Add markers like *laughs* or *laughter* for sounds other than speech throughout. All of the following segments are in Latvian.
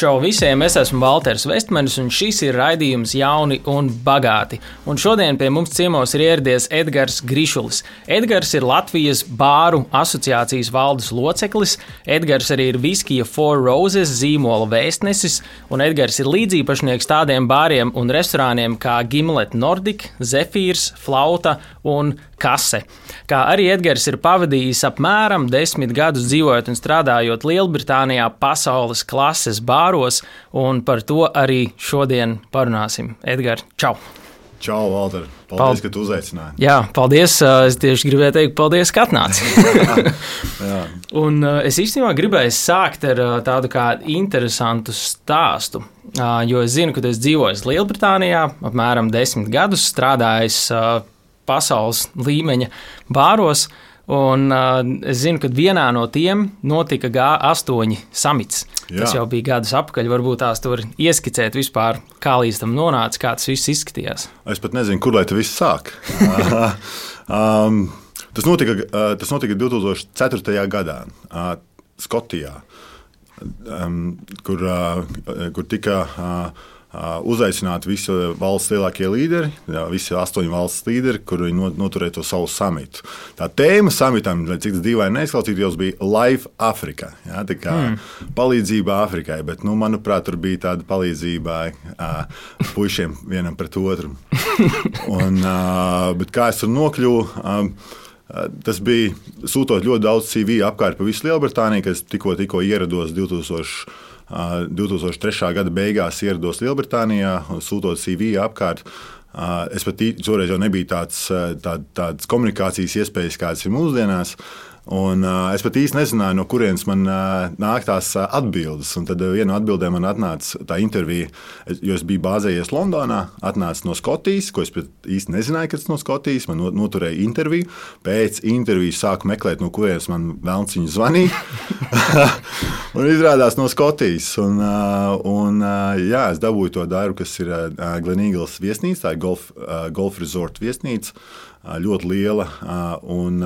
Čau visiem! Es esmu Walters Vestmanis, un šis ir raidījums Jauni un Bagāti. Un šodien pie mums ciemos ir ieradies Edgars Grišulis. Edgars ir Latvijas bāru asociācijas valdes loceklis, Edgars arī ir Viskija Four Roses zīmola vēstnesis, un Edgars ir līdzīpašnieks tādiem bāriem un restorāniem kā Gimlet Nordic, Zephyrs, Flauta un Kase. Kā arī Edgars ir pavadījis apmēram desmit gadus dzīvojot un strādājot Lielbritānijā pasaules klases bāros, un par to arī šodien parunāsim. Edgars, čau! Čau, Valter! Paldies, Pald... ka tu uzaicināji. Jā, paldies. Es tieši gribēju teikt, paldies, ka atnāci. *laughs* un es īstenībā gribēju sākt ar tādu kā interesantu stāstu. Jo es zinu, ka tu esi dzīvojis Lielbritānijā apmēram desmit gadus, strādājis pasaules līmeņa bāros. Un, uh, es zinu, ka vienā no tiem notika G8 samits. Jā. Tas jau bija gadus atpakaļ. Varbūt tās tur ieskicēt vispār, kā līdz tam nonāca, kā tas viss izskatījās. Es pat nezinu, kur lai tas viss sāk. *laughs* um, tas, notika, uh, tas notika 2004. gadā uh, Skotijā, um, kur, uh, kur tika. Uh, uzaicināt visu valsts lielākie līderi, visi astoņi valsts līderi, kuri noturēja to savu samitu. Tā tēma samitam, lai cik tas dīvaini neizklausītos, bija Life Africa. Jā, tā kā mm. palīdzība Afrikai, bet, nu, manuprāt, tur bija tāda palīdzība uh, puišiem vienam pret otru. *laughs* Un, uh, kā es tur nokļuvu? Uh, Tas bija sūtot ļoti daudz CV apkārt pa visu Lielbritāniju, kas tikko, tikko ierados 2000. 2003. gada beigās ierados Lielbritānijā, sūtot CV apkārt. Es pat toreiz jau nebija tāds, tā, tāds komunikācijas iespējas, kādas ir mūsdienās. Un, uh, es pat īsti nezināju, no kurienes man uh, nāk tās uh, atbildes. Un tad uh, viena no atbildēm man atnāca tā intervija, jo es biju bāzējies Londonā, atnāca no Skotijas, ko es īsti nezināju, kas tas no Skotijas. Man noturēja interviju. Pēc intervijas sāku meklēt, no kurienes man vēlams viņa zvanīja. *laughs* un izrādās no Skotijas. Un, uh, un, uh, jā, es dabūju to darbu, kas ir uh, Glenīglas viesnīca, tā ir golf, uh, golf resort viesnīca ļoti liela. Un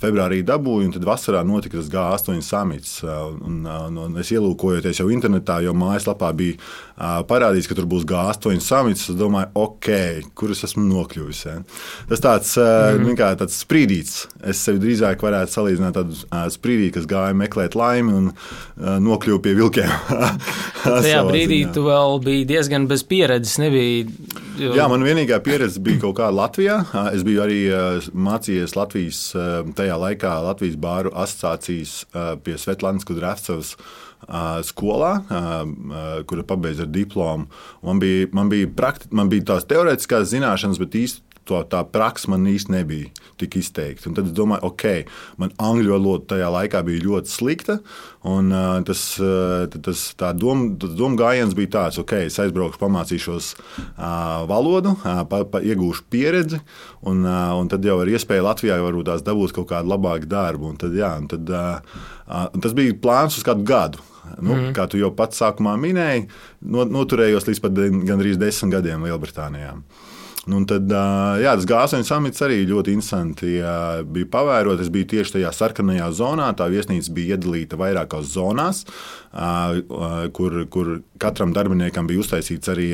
februārī dabūju, un tad vasarā notika tas G8 samits. Un, un, es ielūkojoties jau internetā, jo mājaslapā bija parādīts, ka tur būs G8 samits. Es domāju, ok, kur es esmu nokļuvis. Ja? Tas tāds, mm. kā, tāds sprīdīts. Es sevi drīzāk varētu salīdzināt ar tādu sprīdīti, kas gāja meklēt laimi un nokļuva pie vilkiem. *laughs* *laughs* Tajā brīdī ziņā. tu vēl biji diezgan bez pieredzes. Nebija, jo... Jā, man vienīgā pieredze bija kaut kā Latvijā. Es Es biju arī eh, mācījies Latvijas, eh, tajā laikā Latvijas bāru asociācijas eh, pie Svetlānas Kudrēvcevas skolā, kura pabeidza ar diplomu. Man bija, man bija, prakti, man bija tās teorētiskās zināšanas, bet īsti to, tā praksa man īsti nebija tik izteikta. Un tad es domāju, ok, man angļu valoda tajā laikā bija ļoti slikta. Un, uh, tas, uh, tas doma dom gājiens bija tāds, ok, es aizbraukšu, pamācīšos uh, valodu, uh, pa, pa, iegūšu pieredzi, un, uh, un tad jau ar iespēju Latvijā varbūt tās dabūt kaut kādu labāku darbu. Un tad, jā, un tad, uh, uh, tas bija plāns uz kādu gadu. Nu, mm. Kā tu jau pats sākumā minēji, noturējos līdz pat gandrīz desmit gadiem Lielbritānijā. Uh, un tad, jā, tas G8 samits arī ļoti interesanti bija pavērot. Es biju tieši tajā sarkanajā zonā. Tā viesnīca bija iedalīta vairākās zonās, kur, kur katram darbiniekam bija uztaisīts arī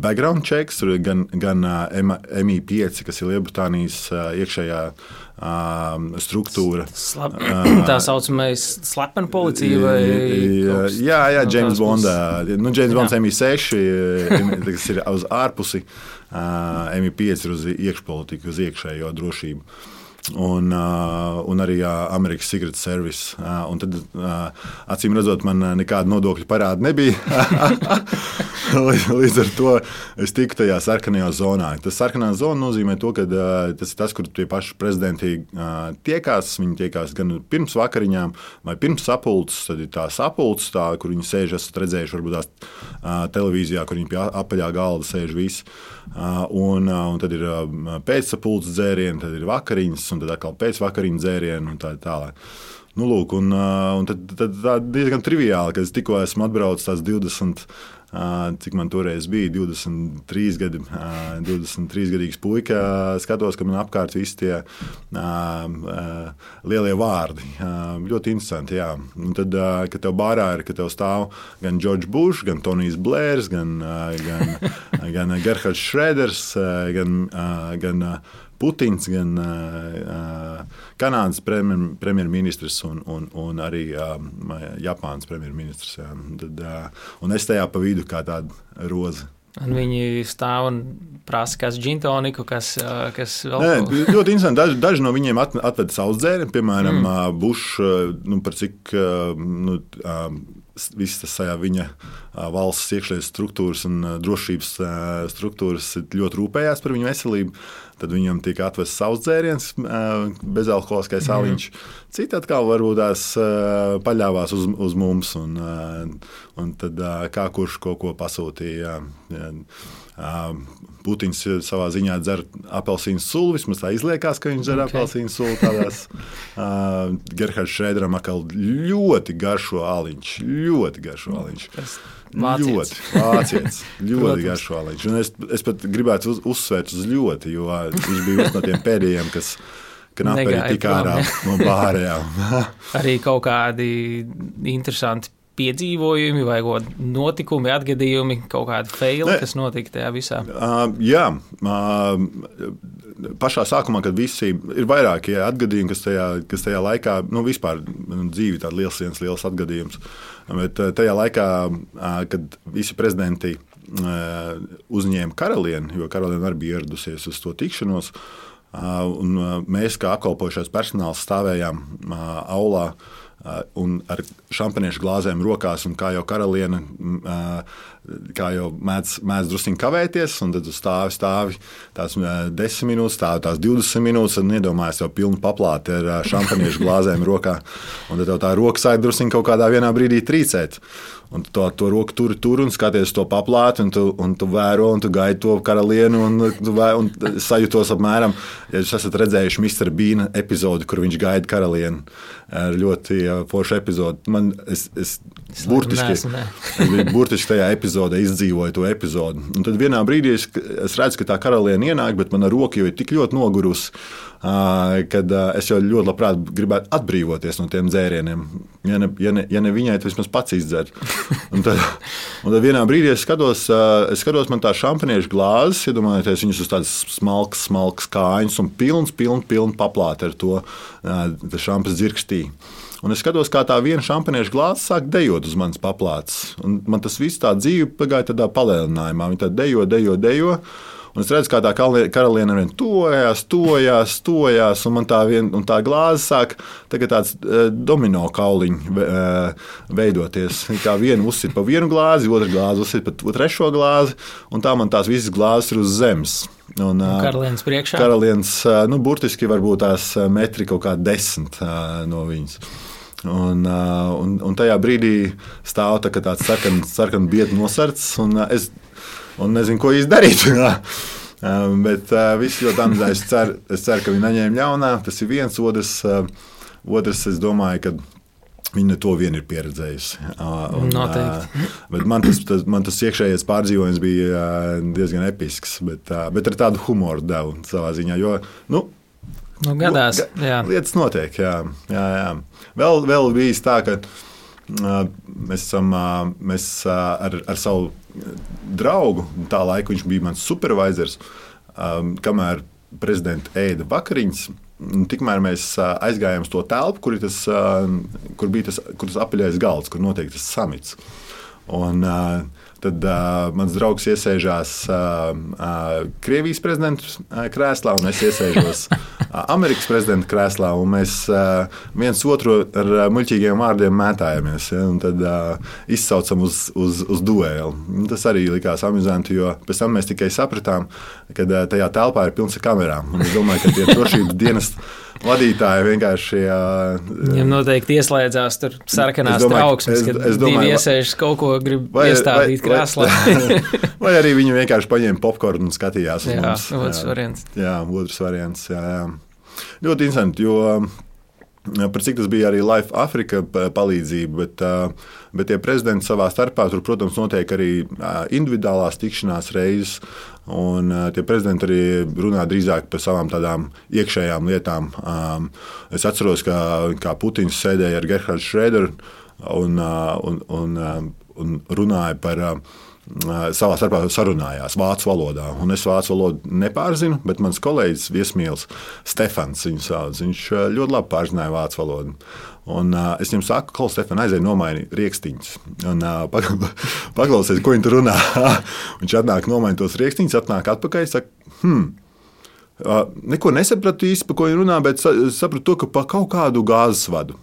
background checks, gan, gan MI5, kas ir Lielbritānijas iekšējā struktūra. Slap, *clears throat* tā saucamais slepena policija vai Jā, jā James Bondā. Nu, James Bonds MI6, kas ir uz ārpusi. MI5 ir uz iekšpolitiku, uz iekšējo drošību. Un, uh, un arī uh, Amerikas Secret Service. Uh, tad, uh, acīm redzot, man nekāda nodokļu parāda nebija. *laughs* Līdz ar to es tiku tajā sarkanajā zonā. Tas sarkanā zona nozīmē to, ka uh, tas ir tas, kur tie paši prezidenti uh, tiekās. Viņi tiekās gan pirms vakariņām, vai pirms sapulces. Tad ir tā sapulce, tā, kur viņi sēž. Esat redzējuši, varbūt tās uh, televīzijā, kur viņi pie apaļā galda sēž visi. Uh, un, uh, un tad ir uh, pēcsapulces dzērieni, tad ir vakariņas un tad atkal pēcvakariņu dzērienu un tā tālāk. Nu, lūk, un, un tad, tad tā diezgan triviāli, ka es tikko esmu atbraucis tās 20. Cik man toreiz bija 23 gadi, 23 gadīgs puika. Skatos, ka man apkārt visi tie lielie vārdi. Ļoti interesanti. Jā. Un tad, kad tev bārā ir, ka tev stāv gan George Bush, gan Tonijs Blērs, gan, gan, *laughs* gan Gerhards Šreders, gan, gan Putins, gan Kanādas premjer, premjerministrs un, un, un arī Japānas premjerministrs. Jā. Tad, un es tajā pa vidu kā tāda roza. Un viņi stāv un prasa, kas ir džintoniku, kas, kas vēl Nē, ļoti interesanti. Daži, daži no viņiem atveda savus dzērienus, piemēram, mm. Bušs, nu, par cik nu, viss tas viņa valsts iekšlietu struktūras un drošības struktūras ļoti rūpējās par viņu veselību. Tad viņam tika atvests savs dzēriens, bezalkoholiskais aliņš. Citi atkal varbūt tās paļāvās uz, uz mums, un, un tad kā kurš kaut ko pasūtīja. Putins savā ziņā dzer apelsīnu sulu. Vismaz tā izliekās, ka viņš dzer okay. apelsīnu sulu. Tādās, *laughs* uh, Gerhards Šrēderam atkal ļoti garšo aliņš. Ļoti garšo aliņš. Tas Vācietis. Ļoti vācietis. *laughs* ļoti garšo. Es, es pat gribētu uz, uzsvērt uz ļoti, jo viņš bija viens no tiem pēdējiem, kas knapi tika ārā no bārējām. *laughs* arī kaut kādi interesanti piedzīvojumi vai notikumi, atgadījumi, kaut kādi faili, kas notika tajā visā? Uh, jā, uh, pašā sākumā, kad visi ir vairākie atgadījumi, kas tajā, kas tajā laikā, nu, vispār dzīve ir tāds liels, viens liels atgadījums. Uh, Bet tajā laikā, kad visi prezidenti uzņēma karalieni, jo karaliene arī bija ieradusies uz to tikšanos, un mēs, kā apkalpošais personāls, stāvējām aulā un ar šampaniešu glāzēm rokās, un kā jau karaliene, kā jau mēdz, mēdz druskuļi kavēties, un tad stāvi, stāvi tās desmit minūtes, stāvi tās 20 minūtes, un iedomājas jau pilnu paplāti ar šampaniešu glāzēm rokā. Un tad tā roka sāk druskuļi kaut kādā brīdī trīcēt. Un tu to, to roku tur, tur un skaties to paplāti, un tu, un tu vēro, un tu gaidi to karalieni. Un, vē, un sajūtos apmēram, ja jūs esat redzējuši Mr. Bean epizodi, kur viņš gaida karalieni. Ļoti forša epizode. Man, es, es, es burtiski, *laughs* es burtiski tajā epizodē izdzīvoju to epizodi. Un tad vienā brīdī es, es redzu, ka tā karaliene ienāk, bet mana roka jau ir tik ļoti nogurusi kad es jau ļoti labprāt gribētu atbrīvoties no tiem dzērieniem. Ja ne, ja ne, ja ne viņai, tad vismaz pats izdzert. Un tad, un tad vienā brīdī es skatos, es skatos man tā šampaniešu glāzes, iedomājieties, viņas uz tādas smalkas, smalkas kājas un pilns, pilns, pilns paplāte ar to šampas dzirkstī. Un es skatos, kā tā viena šampaniešu glāze sāk dejot uz manas paplātes. Un man tas viss tā dzīve pagāja tādā palēninājumā. Viņa tā dejo, dejo, dejo. Un es redzu, kā tā karaliene vien tojās, tojās, tojās, un man tā, vien, un tā glāze sāk tāds uh, domino kauliņš uh, veidoties. Kā viena uzsit pa vienu glāzi, otra glāze uzsit pa trešo glāzi, un tā man tās visas glāzes ir uz zemes. Un, uh, karalienes priekšā. Karalienes, nu, burtiski varbūt tās metri kaut kā desmit no viņas. Un, un, un tajā brīdī stāv tā, tāds sarkans, sarkans biedrs nosarts. Es un nezinu, ko īsti darīt. *laughs* Um, bet uh, viss ļoti amizē. Es ceru, es ceru, ka viņi neņēma ļaunā. Tas ir viens. Otrs, uh, otrs es domāju, ka Viņa to vien ir pieredzējusi. Un, Noteikti. Bet man tas, tas, man tas iekšējais pārdzīvojums bija diezgan episks, bet, bet ar tādu humoru devu savā ziņā. Jo, nu, nu, gadās, jā. lietas notiek. Jā, jā, jā. Vēl, vēl bija tā, ka mēs esam mēs ar, ar savu draugu, tā laika viņš bija mans supervisors, um, kamēr prezidents ēda vakariņas. Tikmēr mēs aizgājām uz to telpu, kur, tas, kur bija tas, kur tas apaļais galds, kur notiek tas samits. Un, uh, Tad uh, mans draugs iesēžās uh, uh, Krievijas prezidenta krēslā, un es iesēžos Amerikas prezidenta krēslā. Mēs uh, viens otru ar uh, muļķīgiem vārdiem mētājamies. Ja, tad uh, izsaucam uz, uz, uz dueli. Tas arī likās amizanti, jo pēc tam mēs tikai sapratām, ka uh, tajā telpā ir pilns ar kamerām. Un es domāju, ka tie drošības dienesti vadītāji vienkārši. Viņam noteikti ieslēdzās tur sarkanās trauksmes, es, kad es domāju, iesēžas kaut ko grib vai, iestādīt krēslā. Vai, *laughs* vai arī viņi vienkārši paņēma popkornu un skatījās uz jā, mums. Otrs jā, variants. Jā, otrs variants. Jā, jā. Ļoti interesanti, jo Par cik tas bija arī Life Africa palīdzība, bet, bet tie prezidenti savā starpā tur, protams, notiek arī individuālās tikšanās reizes. Un tie prezidenti arī runā drīzāk par savām tādām iekšējām lietām. Es atceros, kā, kā Putins sēdēja ar Gerhardu Šrēderu un, un, un, un runāja par savā starpā sarunājās vācu valodā. Un es vācu valodu nepārzinu, bet mans kolēģis Viesmīls Stefans viņu sauc. Viņš ļoti labi pārzināja vācu valodu. Un, uh, es viņam saku, ka Stefan aizēja nomaini rīkstiņus. Uh, *laughs* paklausies, ko viņi tur runā. *laughs* viņš atnāk, nomaina tos rīkstiņus, atnāk atpakaļ. Saka, hmm, neko nesapratu īsti, par ko viņi runā, bet sapratu to, ka pa kaut kādu gāzes vadu.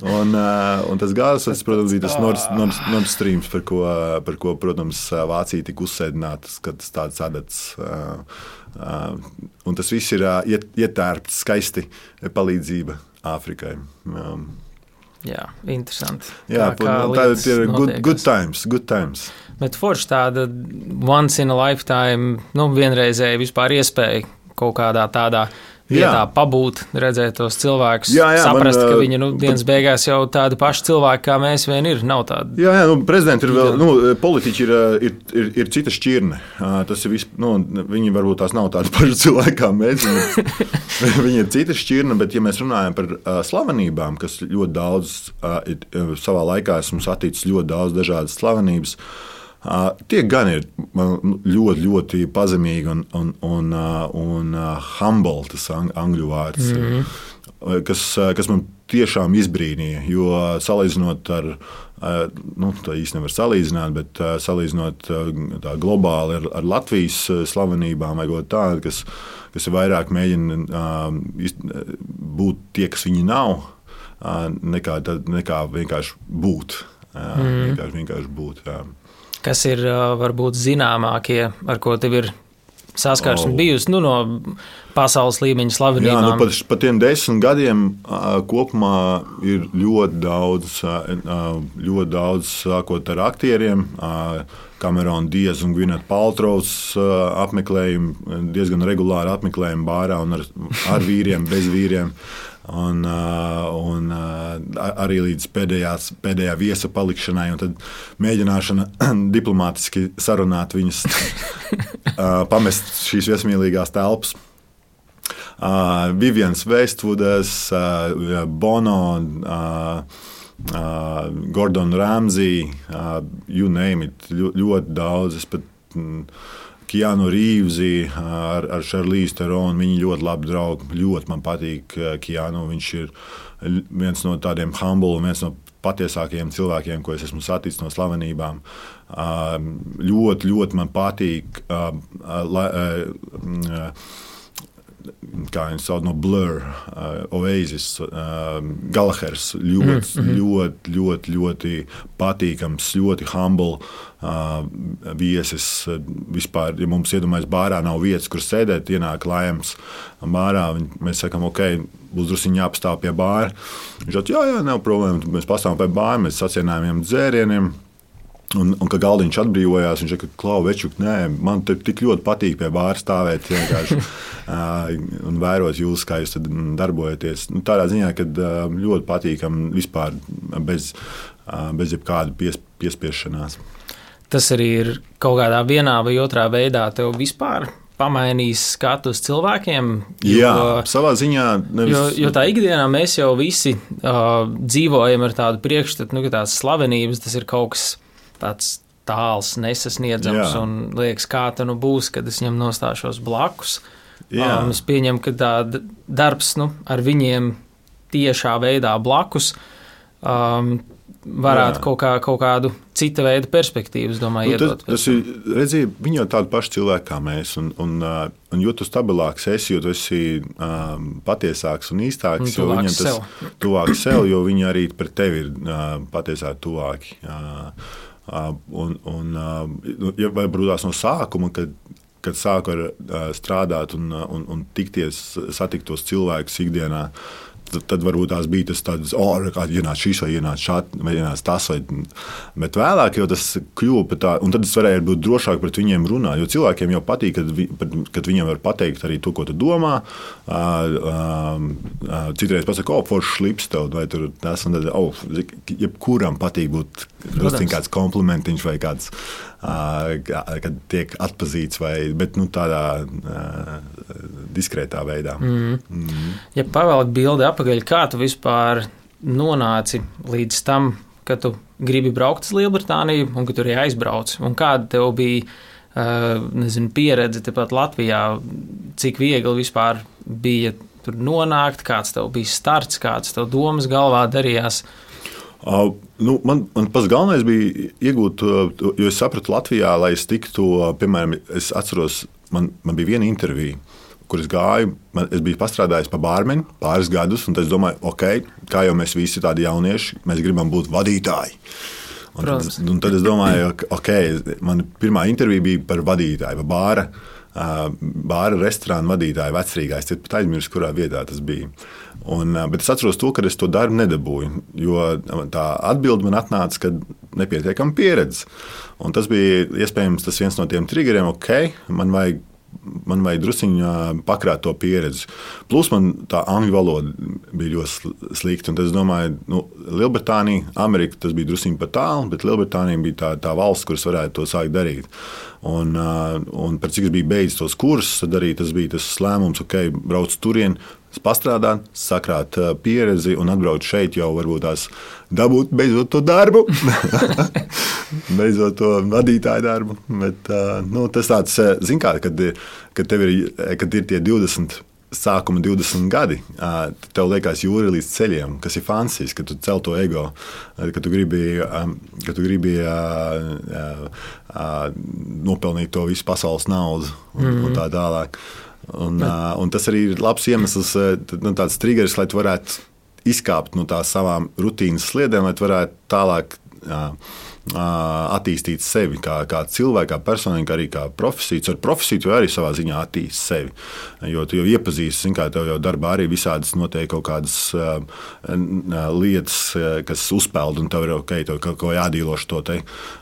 Un, un tas gāzes, protams, bija tas Nord, Nord, Nord Stream, par ko, par ko, protams, Vācija tika uzsēdināta, kad tas tāds sadats. Un tas viss ir ietērpts skaisti palīdzība Āfrikai. Jā, interesanti. Jā, tā, tā ir good, good times. Good times. Bet forši tāda once in a lifetime, nu, vienreizēja vispār iespēja kaut kādā tādā vietā jā. pabūt, redzēt tos cilvēkus, jā, jā, saprast, man, ka viņi nu, dienas beigās jau tādi paši cilvēki, kā mēs vien ir. Nav tādi. Jā, jā nu, prezidenti ir vēl, nu, politiķi ir, ir, ir, ir cita šķirne. Tas ir vis, nu, viņi varbūt tās nav tādi *laughs* paši cilvēki kā mēs. *laughs* viņi ir cita šķirne, bet ja mēs runājam par uh, slavenībām, kas ļoti daudz, uh, savā laikā esmu saticis ļoti daudz dažādas slavenības. Uh, Tie gan ir ļoti, ļoti pazemīgi un, un, un, un humble, tas angļu vārds, mm -hmm. kas, kas man tiešām izbrīnīja. Jo salīdzinot ar, nu, tā īsti nevar salīdzināt, bet salīdzinot globāli ar, ar Latvijas slavenībām vai ko tādu, kas, kas vairāk mēģina būt tie, kas viņi nav, nekā, nekā vienkārši būt. Jā, mm. vienkārši, vienkārši būt jā. Kas ir varbūt zināmākie, ar ko tev ir saskarsme oh. bijusi nu, no pasaules līmeņa slavenībām? Jā, nu, pat, pat tiem desmit gadiem kopumā ir ļoti daudz, ļoti daudz sākot ar aktieriem. Kamerona Dieza un Gvineta Paltrovs apmeklējumi, diezgan regulāri apmeklējumi bārā un ar, ar vīriem, bez vīriem. Un, un arī līdz pēdējās, pēdējā viesa palikšanai, un tad mēģināšana *clears throat* diplomātiski sarunāt viņus, *laughs* pamest šīs viesmīlīgās telpas. Uh, Vivians Vestvudas, uh, Bono, uh, uh, Gordon Ramsey, uh, you name it, ļoti daudz. Es pat, mm, Kianu Rīvzi, ar, ar Šarlīsu Teronu. Viņi ļoti labi draugi. Ļoti man patīk Kianu. Viņš ir viens no tādiem humble viens no patiesākajiem cilvēkiem, ko es esmu saticis no slavenībām. Ļoti, ļoti man patīk. Kā viņi sauc no Blur, uh, Oasis, uh, Galahers. Ļoti, mm -hmm. ļoti, ļoti, ļoti patīkams, ļoti humble uh, viesis. Vispār, ja mums iedomājas, bārā nav vietas, kur sēdēt, ienāk lēms bārā. Mēs sakām, ok, būs drusku jāapstāv pie bāra. Viņš teica, jā, jā, nav problēma. Mēs pastāvam pie bāra, mēs sacienājam dzērieniem. Un, un kad galdiņš atbrīvojās, viņš teica, ka Klau, večuk, nē, man tik ļoti patīk pie bāra stāvēt vienkārši *laughs* un vērot jūs, kā jūs darbojaties. Nu, tādā ziņā, ka ļoti patīkami vispār bez, bez jebkāda pies, piespiešanās tas arī ir kaut kādā vienā vai otrā veidā tev vispār pamainījis skatu uz cilvēkiem. Jo, Jā, savā ziņā. Nevis... Jo, jo tā ikdienā mēs jau visi uh, dzīvojam ar tādu priekšstatu, nu, ka tās slavenības tas ir kaut kas tāds tāls, nesasniedzams, Jā. un liekas, kā tā nu būs, kad es viņam nostāšos blakus. Jā. Um, es pieņemu, ka tā darbs nu, ar viņiem tiešā veidā blakus. Um, varētu Jā. kaut, kā, kaut kādu citu veidu perspektīvu, domāju, nu, iedot. Tas, tas ir, redziet, viņi jau tādi paši cilvēki kā mēs, un, un, un jo tu stabilāks esi, jo tu esi um, patiesāks un īstāks, un jo viņam tas tuvāk sev, jo viņi arī pret tevi ir uh, patiesāk tuvāki. Uh, uh, un, un, uh, ja varbūt no sākuma, kad kad sāku ar, uh, strādāt un, un, un tikties, satikt tos cilvēkus ikdienā, tad varbūt tās bija tas tāds, oh, kā ienāca šis vai ienāca šāds, vai ienāca tas. Vai, bet vēlāk jau tas kļuva par tādu, un tad es varēju būt drošāk pret viņiem runāt. Jo cilvēkiem jau patīk, kad, vi, kad viņiem var pateikt arī to, ko tu domā. Uh, uh, citreiz pasakot, oh, foršs slips tev, vai tur tas, un tad, oh, jebkuram patīk būt drusciņ kāds komplimentiņš vai kāds, uh, kad tiek atpazīts, vai, bet nu, tādā uh, diskrētā veidā. Mm. Mm. Ja pavēlēt bildi atpakaļ, kā tu vispār nonāci līdz tam, ka tu gribi braukt uz Lielbritāniju un ka tur arī aizbrauc? Un kāda tev bija uh, nezinu, pieredze tepat Latvijā? Cik viegli vispār bija tur nonākt, kāds tev bija starts, kāds tev domas galvā darījās? Uh, nu, man man pats galvenais bija iegūt, uh, jo es sapratu, Latvijā, lai es tiktu, uh, piemēram, es atceros, man, man bija viena intervija kur es gāju, man, es biju pastrādājis pa bārmeni pāris gadus, un es domāju, ok, kā jau mēs visi tādi jaunieši, mēs gribam būt vadītāji. Un tad, un tad es domāju, ok, man pirmā intervija bija par vadītāju, par bāra. Bāra restorāna vadītāja vecrīgā. Es pat aizmirsu, kurā vietā tas bija. Un, bet es atceros to, ka es to darbu nedabūju. Jo tā atbilde man atnāca, ka nepietiekama pieredze. Un tas bija iespējams tas viens no tiem triggeriem, ok, man vajag man vajag druskuļi pakrāt to pieredzi. Plus man tā angļu valoda bija ļoti slikta. Es domāju, nu, Lielbritānija, Amerika tas bija druskuļi pat tālu, bet Lielbritānija bija tā, tā valsts, kuras varētu to sākt darīt. Un, un pēc cik es biju beidzis tos kursus, tad arī tas bija tas lēmums, ok, brauc turien, pastrādāt, sakrāt pieredzi un atbraukt šeit jau varbūt tās dabūt beidzot to darbu. *laughs* beidzot to vadītāju darbu. Bet, nu, tas tāds, zin kā, kad, kad, ir, kad ir tie 20 sākuma 20 gadi, tev liekas, jūra līdz ceļiem, kas ir fantastiski, ka tu cel to ego, ka tu gribi, ka tu gribi nopelnīt to visu pasaules naudu un, mm -hmm. un tā tālāk. Un, Bet. un tas arī ir labs iemesls, nu, tāds triggers, lai tu varētu izkāpt no tās savām rutīnas sliedēm, lai varētu tālāk. Jā, attīstīt sevi kā, kā cilvēku, kā personību, kā arī kā profesiju. Ar profesiju tu arī savā ziņā attīstīji sevi. Jo tu jau iepazīsti, kā tev jau darbā arī visādas notiek kaut kādas uh, lietas, kas uzpeld, un tev ir ok, tev kaut ko jādīloši to te.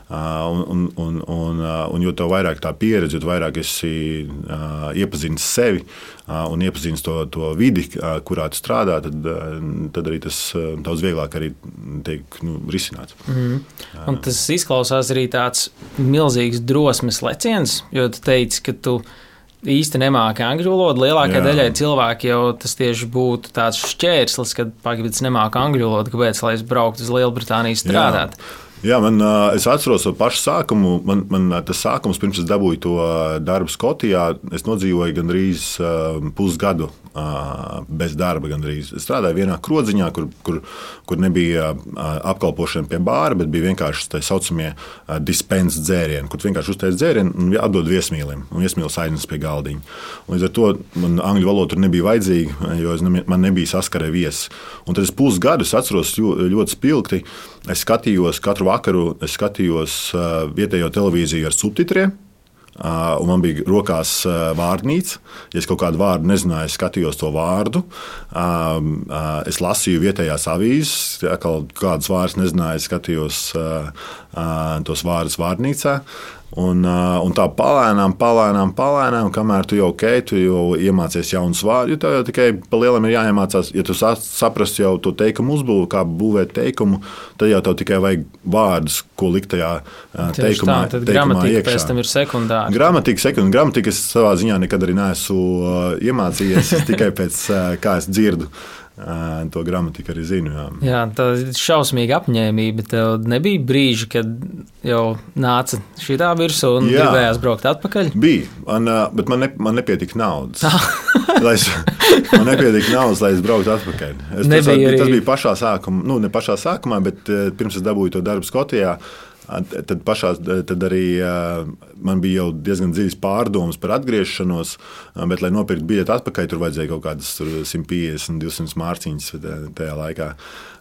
Un, un, un, un, un jo vairāk tā pieredze, jo vairāk esi uh, iepazinis sevi uh, un iepazinis to, to vidi, kurā tu strādā, tad, tad arī tas daudz vieglāk arī tiek nu, risināts. Mm. Un tas izklausās arī tāds milzīgs drosmes leciens, jo tu teici, ka tu īsti nemāki angļu valodu. Lielākajai daļai cilvēku jau tas tieši būtu tāds šķērslis, kad pagaidzi nemāki angļu valodu, kāpēc lai es brauktu uz Lielbritāniju strādāt. Jā. Jā, man, es atceros to pašu sākumu. Man, man tas sākums, pirms es dabūju to darbu Skotijā, es nodzīvoju gandrīz pusgadu bez darba. Gandrīz. Es strādāju vienā krodziņā, kur, kur, kur nebija apkalpošana pie bāra, bet bija vienkārši tā saucamie dispenses dzērieni, kur vienkārši uztais dzērienu un atdod viesmīlim. Un viesmīlis aiznes pie galdiņa. Līdz ar to man angļu valoda nebija vajadzīga, jo ne, man nebija saskarē viesis. Un tad es pusgadus atceros ļoti spilgti. Es skatījos katru vakaru, es skatījos vietējo televīziju ar subtitriem. Uh, man bija rokās uh, vārnīca. Ja es kaut kādu vārdu nezināju, es skatījos to vārdu. Uh, es lasīju vietējās avīzes, ja kādas vārdas nezināju, es skatījos tos vārdus vārnīcā. Un, un tā palēnām, palēnām, palēnām, kamēr tu jau ok, tu jau iemācies jaunus vārdus. Tev jau tikai pa lielam ir jāiemācās, ja tu saprastu jau to teikumu uzbūvi, kā būvēt teikumu, tad jau tev tikai vajag vārdus, ko likt tajā Tieši teikumā. Tā, tad gramatika pēc tam ir sekundāra. Gramatika, sekund, gramatika es savā ziņā nekad arī neesmu iemācījies, tikai pēc kā es dzirdu. To gramatiku arī zinu. Jā, jā tā ir šausmīga apņēmība. Tev nebija brīži, kad jau nāca šī tā virsū un jā, gribējās braukt atpakaļ. Bija, man, bet man, ne, man nepietika naudas. *laughs* es, man nepietika naudas, lai es brauktu atpakaļ. Es, tas, arī... tas bija pašā sākumā, nu ne pašā sākumā, bet pirms es dabūju to darbu Skotijā. Tad, pašā, tad arī man bija jau diezgan dziļas pārdomas par atgriešanos, bet, lai nopirktu biļeti atpakaļ, tur vajadzēja kaut kādas 150, 200 mārciņas tajā laikā.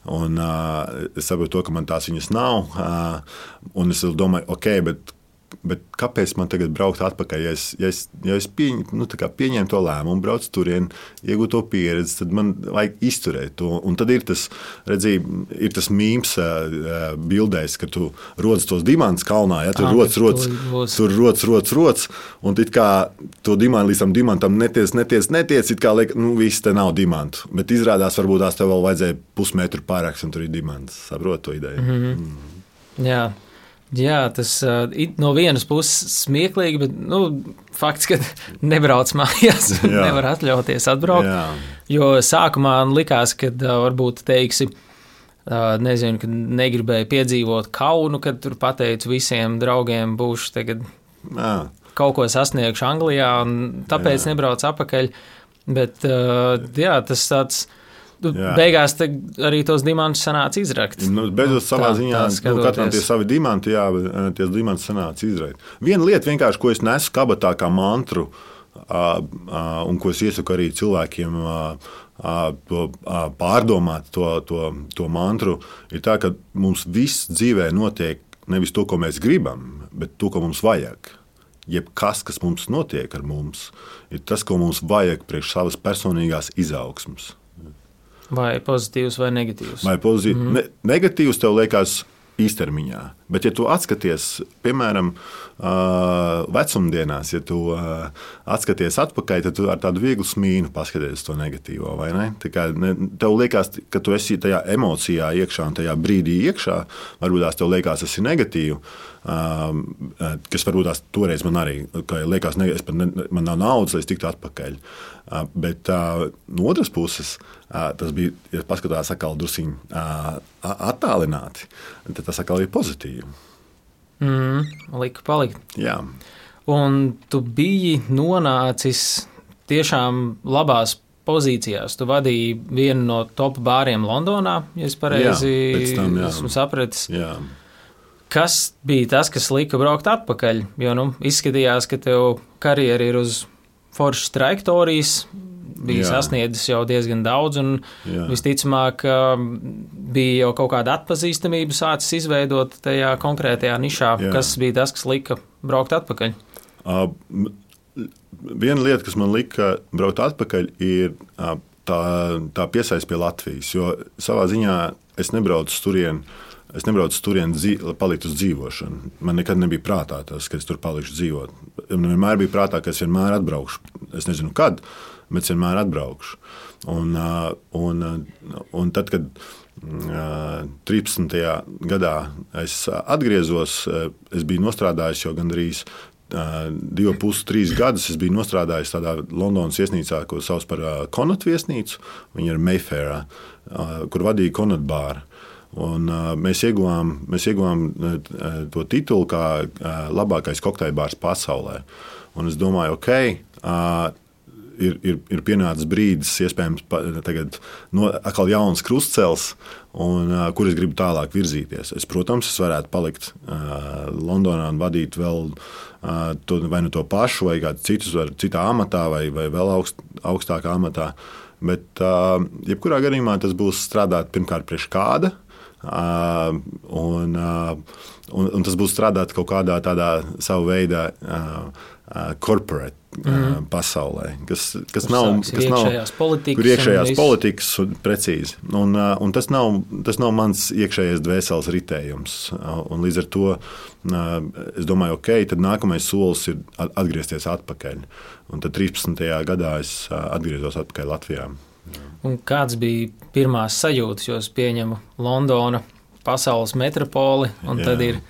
Un, uh, es saprotu, to, ka man tās viņas nav. Uh, es domāju, ok, bet Bet kāpēc man tagad braukt atpakaļ? Ja es, ja es, ja es pieņ, nu, pieņēmu to lēmumu, braucu turien, iegūtu to pieredzi, tad man vajag izturēt to. Un tad ir tas, redzī, ir tas mīmīms, uh, bildēs, ka tu rodas tos diamantus kalnā, ja tur rodas, rodas, tur rodas, rodas, rodas, un it kā to diamantu līdz tam diamantam netiec, netiec, netiec, it kā liek, nu, viss te nav diamantu. Bet izrādās, varbūt tās tev vēl vajadzēja pusmetru pārāks, un tur ir dimants. Saprot to ideju? Mm -hmm. mm. Jā. Jā, tas uh, no vienas puses smieklīgi, bet nu, fakts, ka *laughs* nebrauc mājās, nevar atļauties atbraukt. Jā. Jo sākumā likās, ka uh, varbūt teiksi, uh, nezinu, ka negribēju piedzīvot kaunu, kad tur pateicu visiem draugiem, būšu tagad Jā. kaut ko sasniegšu Anglijā, un tāpēc jā. nebraucu apakaļ. Bet uh, jā, tas tāds jā. Beigās arī tos diamantus sanāca izrakt. Nu, Beidzot, savā tā, ziņā, tā nu, katram tie savi diamanti, jā, eh, tie diamanti sanāca izrakt. Viena lieta, ko es nesu kabatā kā mantru, un ko es iesaku arī cilvēkiem. To, pārdomāt to, to, to mantru, ir tā, ka mums viss dzīvē notiek nevis to, ko mēs gribam, bet to, ko mums vajag. Jebkas, kas mums notiek ar mums, ir tas, ko mums vajag priekš savas personīgās izaugsmas. Vai pozitīvs vai negatīvs? Vai pozitīvs? Mm. Ne, negatīvs tev liekas īstermiņā. Bet, ja tu atskaties, piemēram, vecumdienās, ja tu atskaties atpakaļ, tad tu ar tādu vieglu smīnu paskaties to negatīvo. Kā, ne, tev liekas, ka tu esi tajā emocijā iekšā un tajā brīdī iekšā. Varbūt tās tev liekas, tas ir negatīvi. Kas varbūt tās toreiz man arī liekas, ne, ne, man nav naudas, lai es tiktu atpakaļ. Bet no otras puses, tas bija, ja paskatās atkal druskuļi attālināti, tad tas atkal ir pozitīvi. Mm, lika palikt. Jā. Un tu biji nonācis tiešām labās pozīcijās. Tu vadīji vienu no top bāriem Londonā, ja es pareizi tam, esmu sapratis. Jā. Kas bija tas, kas lika braukt atpakaļ? Jo nu, izskatījās, ka tev karjera ir uz foršas trajektorijas, bija Jā. sasniedzis jau diezgan daudz, un Jā. visticamāk, bija jau kaut kāda atpazīstamība sācis izveidot tajā konkrētajā nišā. Jā. Kas bija tas, kas lika braukt atpakaļ? Uh, viena lieta, kas man lika braukt atpakaļ, ir uh, tā, tā piesaiste pie Latvijas. Jo savā ziņā es nebraucu turieni. Es nebraucu turien, lai paliktu uz dzīvošanu. Man nekad nebija prātā tas, ka es tur palikšu dzīvot. Man vienmēr bija prātā, ka es vienmēr atbraukšu. Es nezinu, kad, bet es vienmēr atbraukšu. Un, un, un tad, kad 13. gadā es atgriezos, es biju nostrādājis jau gandrīz divu pusi, trīs gadus. Es biju nostrādājis tādā Londonas viesnīcā, ko sauc par Konatu viesnīcu. Viņa ir Mayfairā, kur vadīja Konatu bāru. Un, uh, mēs ieguvām, mēs ieguvām uh, to titulu kā uh, labākais kokteļbārs pasaulē. Un es domāju, ok, uh, ir, ir, ir pienācis brīdis, iespējams, tagad no, atkal jauns krustcels, un, uh, kur es gribu tālāk virzīties. Es, protams, es varētu palikt uh, Londonā un vadīt vēl uh, to, vai nu to pašu, vai kādu citu, vai citā amatā, vai, vai vēl augst, augstākā amatā. Bet, uh, jebkurā gadījumā, tas būs strādāt pirmkārt priekš kāda. Uh, un, uh, un, un tas būs strādāt kaut kādā tādā savā veidā, uh, korporāta mm. pasaulē, kas, kas kur nav, kas nav politikas, kur iekšējās politikas un precīzi. Un, un tas, nav, tas nav mans iekšējais dvēseles ritējums. Un līdz ar to es domāju, ok, tad nākamais solis ir atgriezties atpakaļ. Un tad 13. gadā es atgriezos atpakaļ Latvijā. Un kāds bija pirmās sajūtas, jo es pieņemu Londonu, pasaules metropoli, un Jā. tad ir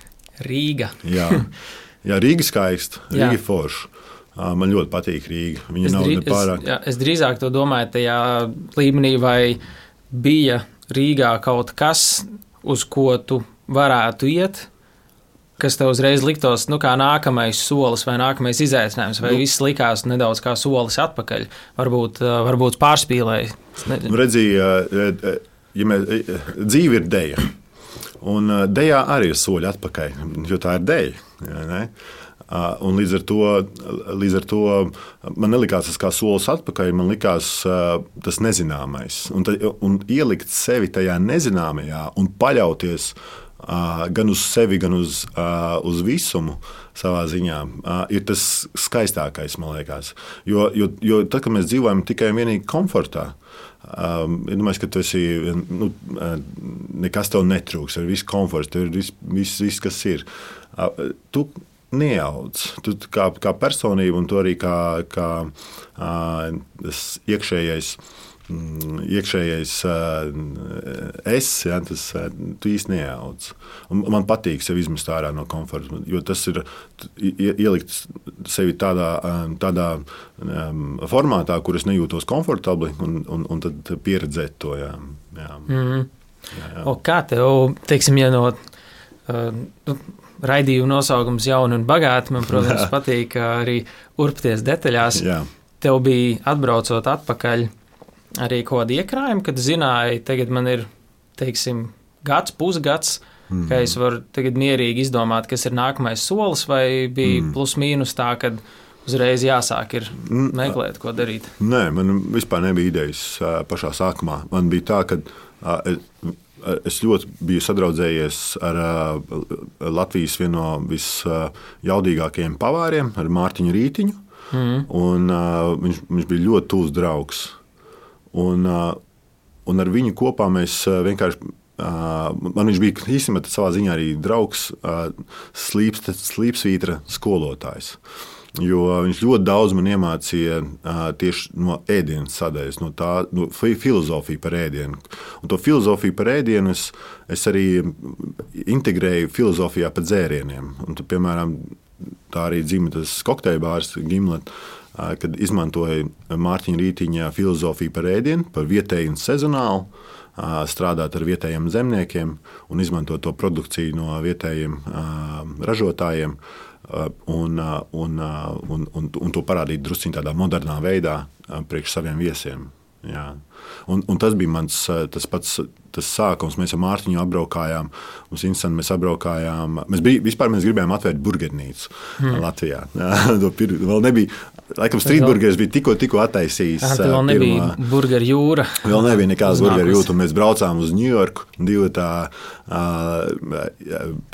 Rīga. Jā, Jā Rīga skaista, Rīga jā. forša. Man ļoti patīk Rīga. Viņa es nav drīz, pārāk. Es, jā, es drīzāk to domāju tajā līmenī, vai bija Rīgā kaut kas, uz ko tu varētu iet, kas tev uzreiz liktos nu, kā nākamais solis vai nākamais izaicinājums, vai nu, viss likās nedaudz kā solis atpakaļ, varbūt, varbūt pārspīlēji. Redzīja, ja mēs, dzīve ir deja. Un dejā arī ir soļi atpakaļ, jo tā ir ne? Un līdz ar, to, līdz ar to man nelikās tas kā solis atpakaļ, man likās tas nezināmais. Un, tad, un ielikt sevi tajā nezināmajā un paļauties gan uz sevi, gan uz, uz visumu savā ziņā, ir tas skaistākais, man liekas. Jo, jo, jo tad, kad mēs dzīvojam tikai un vienīgi komfortā, Um, es domāju, ka tu esi, nu, nekas tev netrūks, ir viss komforts, tur ir viss, viss, viss, kas ir. Uh, tu neaudz. Tu kā, kā personība, un arī kā, kā uh, iekšējais. Mm, iekšējais uh, es, ja, tas tu īsti neaudz. Un man patīk sevi izmest ārā no komforta, jo tas ir ielikt sevi tādā, tādā um, formātā, kur es nejūtos komfortabli, un, un, un tad pieredzēt to. Jā, jā. Mm -hmm. jā, jā. O, kā tev, teiksim, ja no uh, raidījuma nosaukums jauni un bagāti. Man, protams, *laughs* patīk arī urpties detaļās. Jā. Tev bija atbraucot atpakaļ arī kaut kāda iekrājuma, kad zināji, tagad man ir, teiksim, gads, pusgads, mm. ka es varu tagad mierīgi izdomāt, kas ir nākamais solis, vai bija mm. plus mīnus tā, ka uzreiz jāsāk ir mm. meklēt, ko darīt. Nē, man vispār nebija idejas pašā sākumā. Man bija tā, ka Es ļoti biju sadraudzējies ar Latvijas vienu no visjaudīgākajiem pavāriem, ar Mārtiņu Rītiņu. Mm. Un, uh, viņš, viņš bija ļoti tuvs draugs. Un, un ar viņu kopā mēs vienkārši. Man viņš bija īstenībā savā ziņā arī draugs, uh, slīpsvītra skolotājs. Jo viņš ļoti daudz man iemācīja tieši no ēdienas sadaļas, no tā no filozofija par ēdienu. Un to filozofiju par ēdienu es, es arī integrēju filozofijā par dzērieniem. Un, tu, piemēram, tā arī dzimta tas kokteļa bārs Gimlet. Kad izmantoja Mārtiņa Rītiņa filozofiju par ēdienu, par vietēju un sezonālu, strādāt ar vietējiem zemniekiem un izmantot to produkciju no vietējiem ražotājiem. Un, un, un, un, un to parādīt druskuļi tādā modernā veidā priekš saviem viesiem. Jā. Un, un tas bija mans tas pats tas sākums. Mēs ar Mārtiņu apbraukājām, mums interesanti, mēs apbraukājām. Mēs, bija, vispār, mēs gribējām atvērt burgernīcu hmm. Latvijā. *laughs* Vēl nebija. Laikam, strīdburgeris bija tikko, tikko attaisījis. Tā vēl nebija pirmā, burgeru jūra. Vēl nebija nekādas burgeru jūras. Mēs braucām uz Ņujorku, divu tā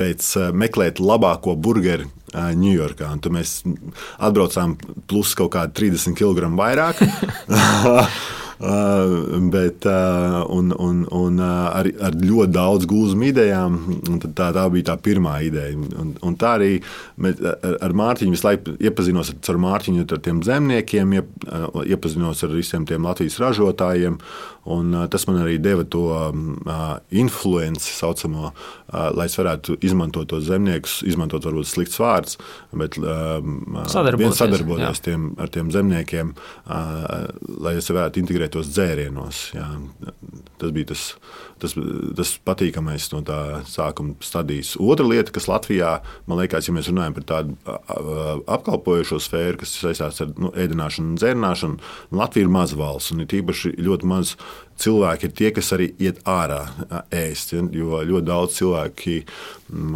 pēc meklēt labāko burgeru Ņujorkā. Tur mēs atbraucām plus kaut kādi 30 kg vairāk. *laughs* Uh, bet, uh, un, un, un uh, ar, ar ļoti daudz gūzmu idejām. Tā, tā bija tā pirmā ideja. Un, un tā arī mēs, ar, ar Mārtiņu visu laiku iepazinos ar Mārtiņu, ar tiem zemniekiem, iepazinos ar visiem tiem Latvijas ražotājiem. Un, tas man arī deva to uh, influenci, saucamo, lai es varētu izmantot tos zemniekus, izmantot varbūt slikts vārds, bet uh, sadarboties, sadarboties tiem, ar tiem zemniekiem, lai es varētu integrēt konkrētos dzērienos. Jā. Tas bija tas, tas, tas patīkamais no tā sākuma stadijas. Otra lieta, kas Latvijā, man liekas, ja mēs runājam par tādu apkalpojošo sfēru, kas saistās ar nu, ēdināšanu un dzērināšanu, Latvija ir maza valsts un ir tīpaši ļoti maz cilvēki ir tie, kas arī iet ārā ēst. Ja? Jo ļoti daudz cilvēki m,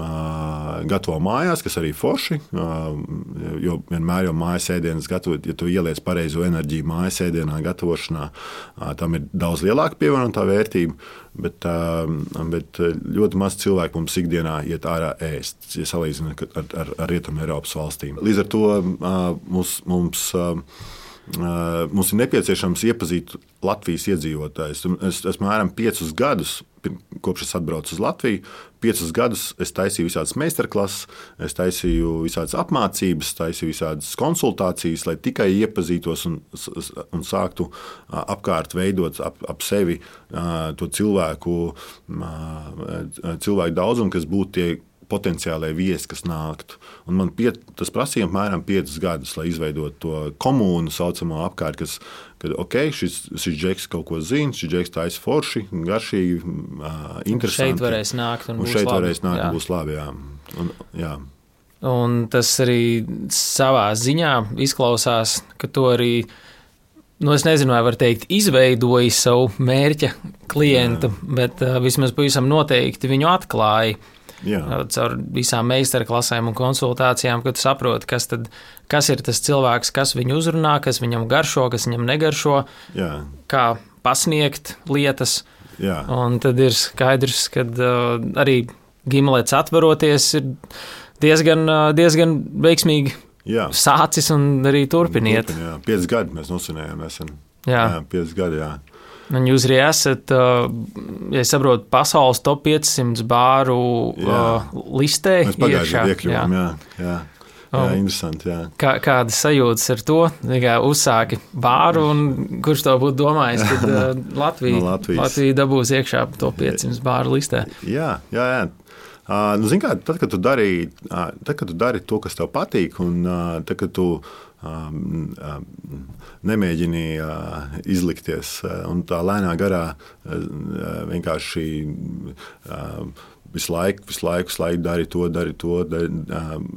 gatavo mājās, kas arī forši. Jo vienmēr jau mājas ēdienas gatavot, ja tu ieliec pareizo enerģiju mājas ēdienā, gatavošanā, tam ir daudz lielāka pievienotā vērtība. Bet, bet ļoti maz cilvēku mums ikdienā iet ārā ēst, ja salīdzinām ar, ar, ar Rietumu Eiropas valstīm. Līdz ar to mums. mums mums ir nepieciešams iepazīt Latvijas iedzīvotājus. Es esmu apmēram piecus gadus, kopš es atbraucu uz Latviju, piecus gadus es taisīju visādas meistarklases, es taisīju visādas apmācības, taisīju visādas konsultācijas, lai tikai iepazītos un, un sāktu apkārt veidot ap, ap sevi to cilvēku, cilvēku daudzumu, kas būtu tie potenciālai viesi, kas nāktu. Un man pie, tas prasīja apmēram 5 gadus, lai izveidotu to komūnu saucamo apkārt, kas, kad ok, šis, šis džeks kaut ko zina, šis džeks taisa forši, garšīgi, uh, interesanti. Šeit varēs nākt un, un šeit labi. varēs nākt jā. un būs labi. Jā. Un, jā. Un tas arī savā ziņā izklausās, ka to arī nu, es nezinu, vai var teikt, izveidoja savu mērķa klientu, Jā. bet uh, vismaz pavisam noteikti viņu atklāja. Jā. Caur visām meistarklasēm un konsultācijām, kad saproti, kas, tad, kas ir tas cilvēks, kas viņu uzrunā, kas viņam garšo, kas viņam negaršo, Jā. kā pasniegt lietas. Jā. Un tad ir skaidrs, ka uh, arī gimlets atveroties ir diezgan, uh, diezgan veiksmīgi jā. sācis un arī turpiniet. Turpin, jā. Pieci gadi mēs nosvinējām. Esam. Jā. jā, pieci gadi. Jā. Un jūs arī esat, ja saprotu, pasaules top 500 bāru jā. listē. Mēs pagājušajā gadā iekļuvām, jā. jā, jā. Jā, um, interesanti. Jā. Kā, kādas sajūtas ar to? Kā uzsāki bāru, un kurš to būtu domājis, kad *laughs* Latvija, no Latvija dabūs iekšā to 500 bāru listē? Jā, jā. jā. Uh, nu, kā, tad, kad tu, dari, uh, tad, kad tu dari to, kas tev patīk, un uh, tad, kad tu um, um, nemēģini uh, izlikties un tā lēnā garā vienkārši. Visu laiku, visu laiku, visu laiku dari to, dari to, dari,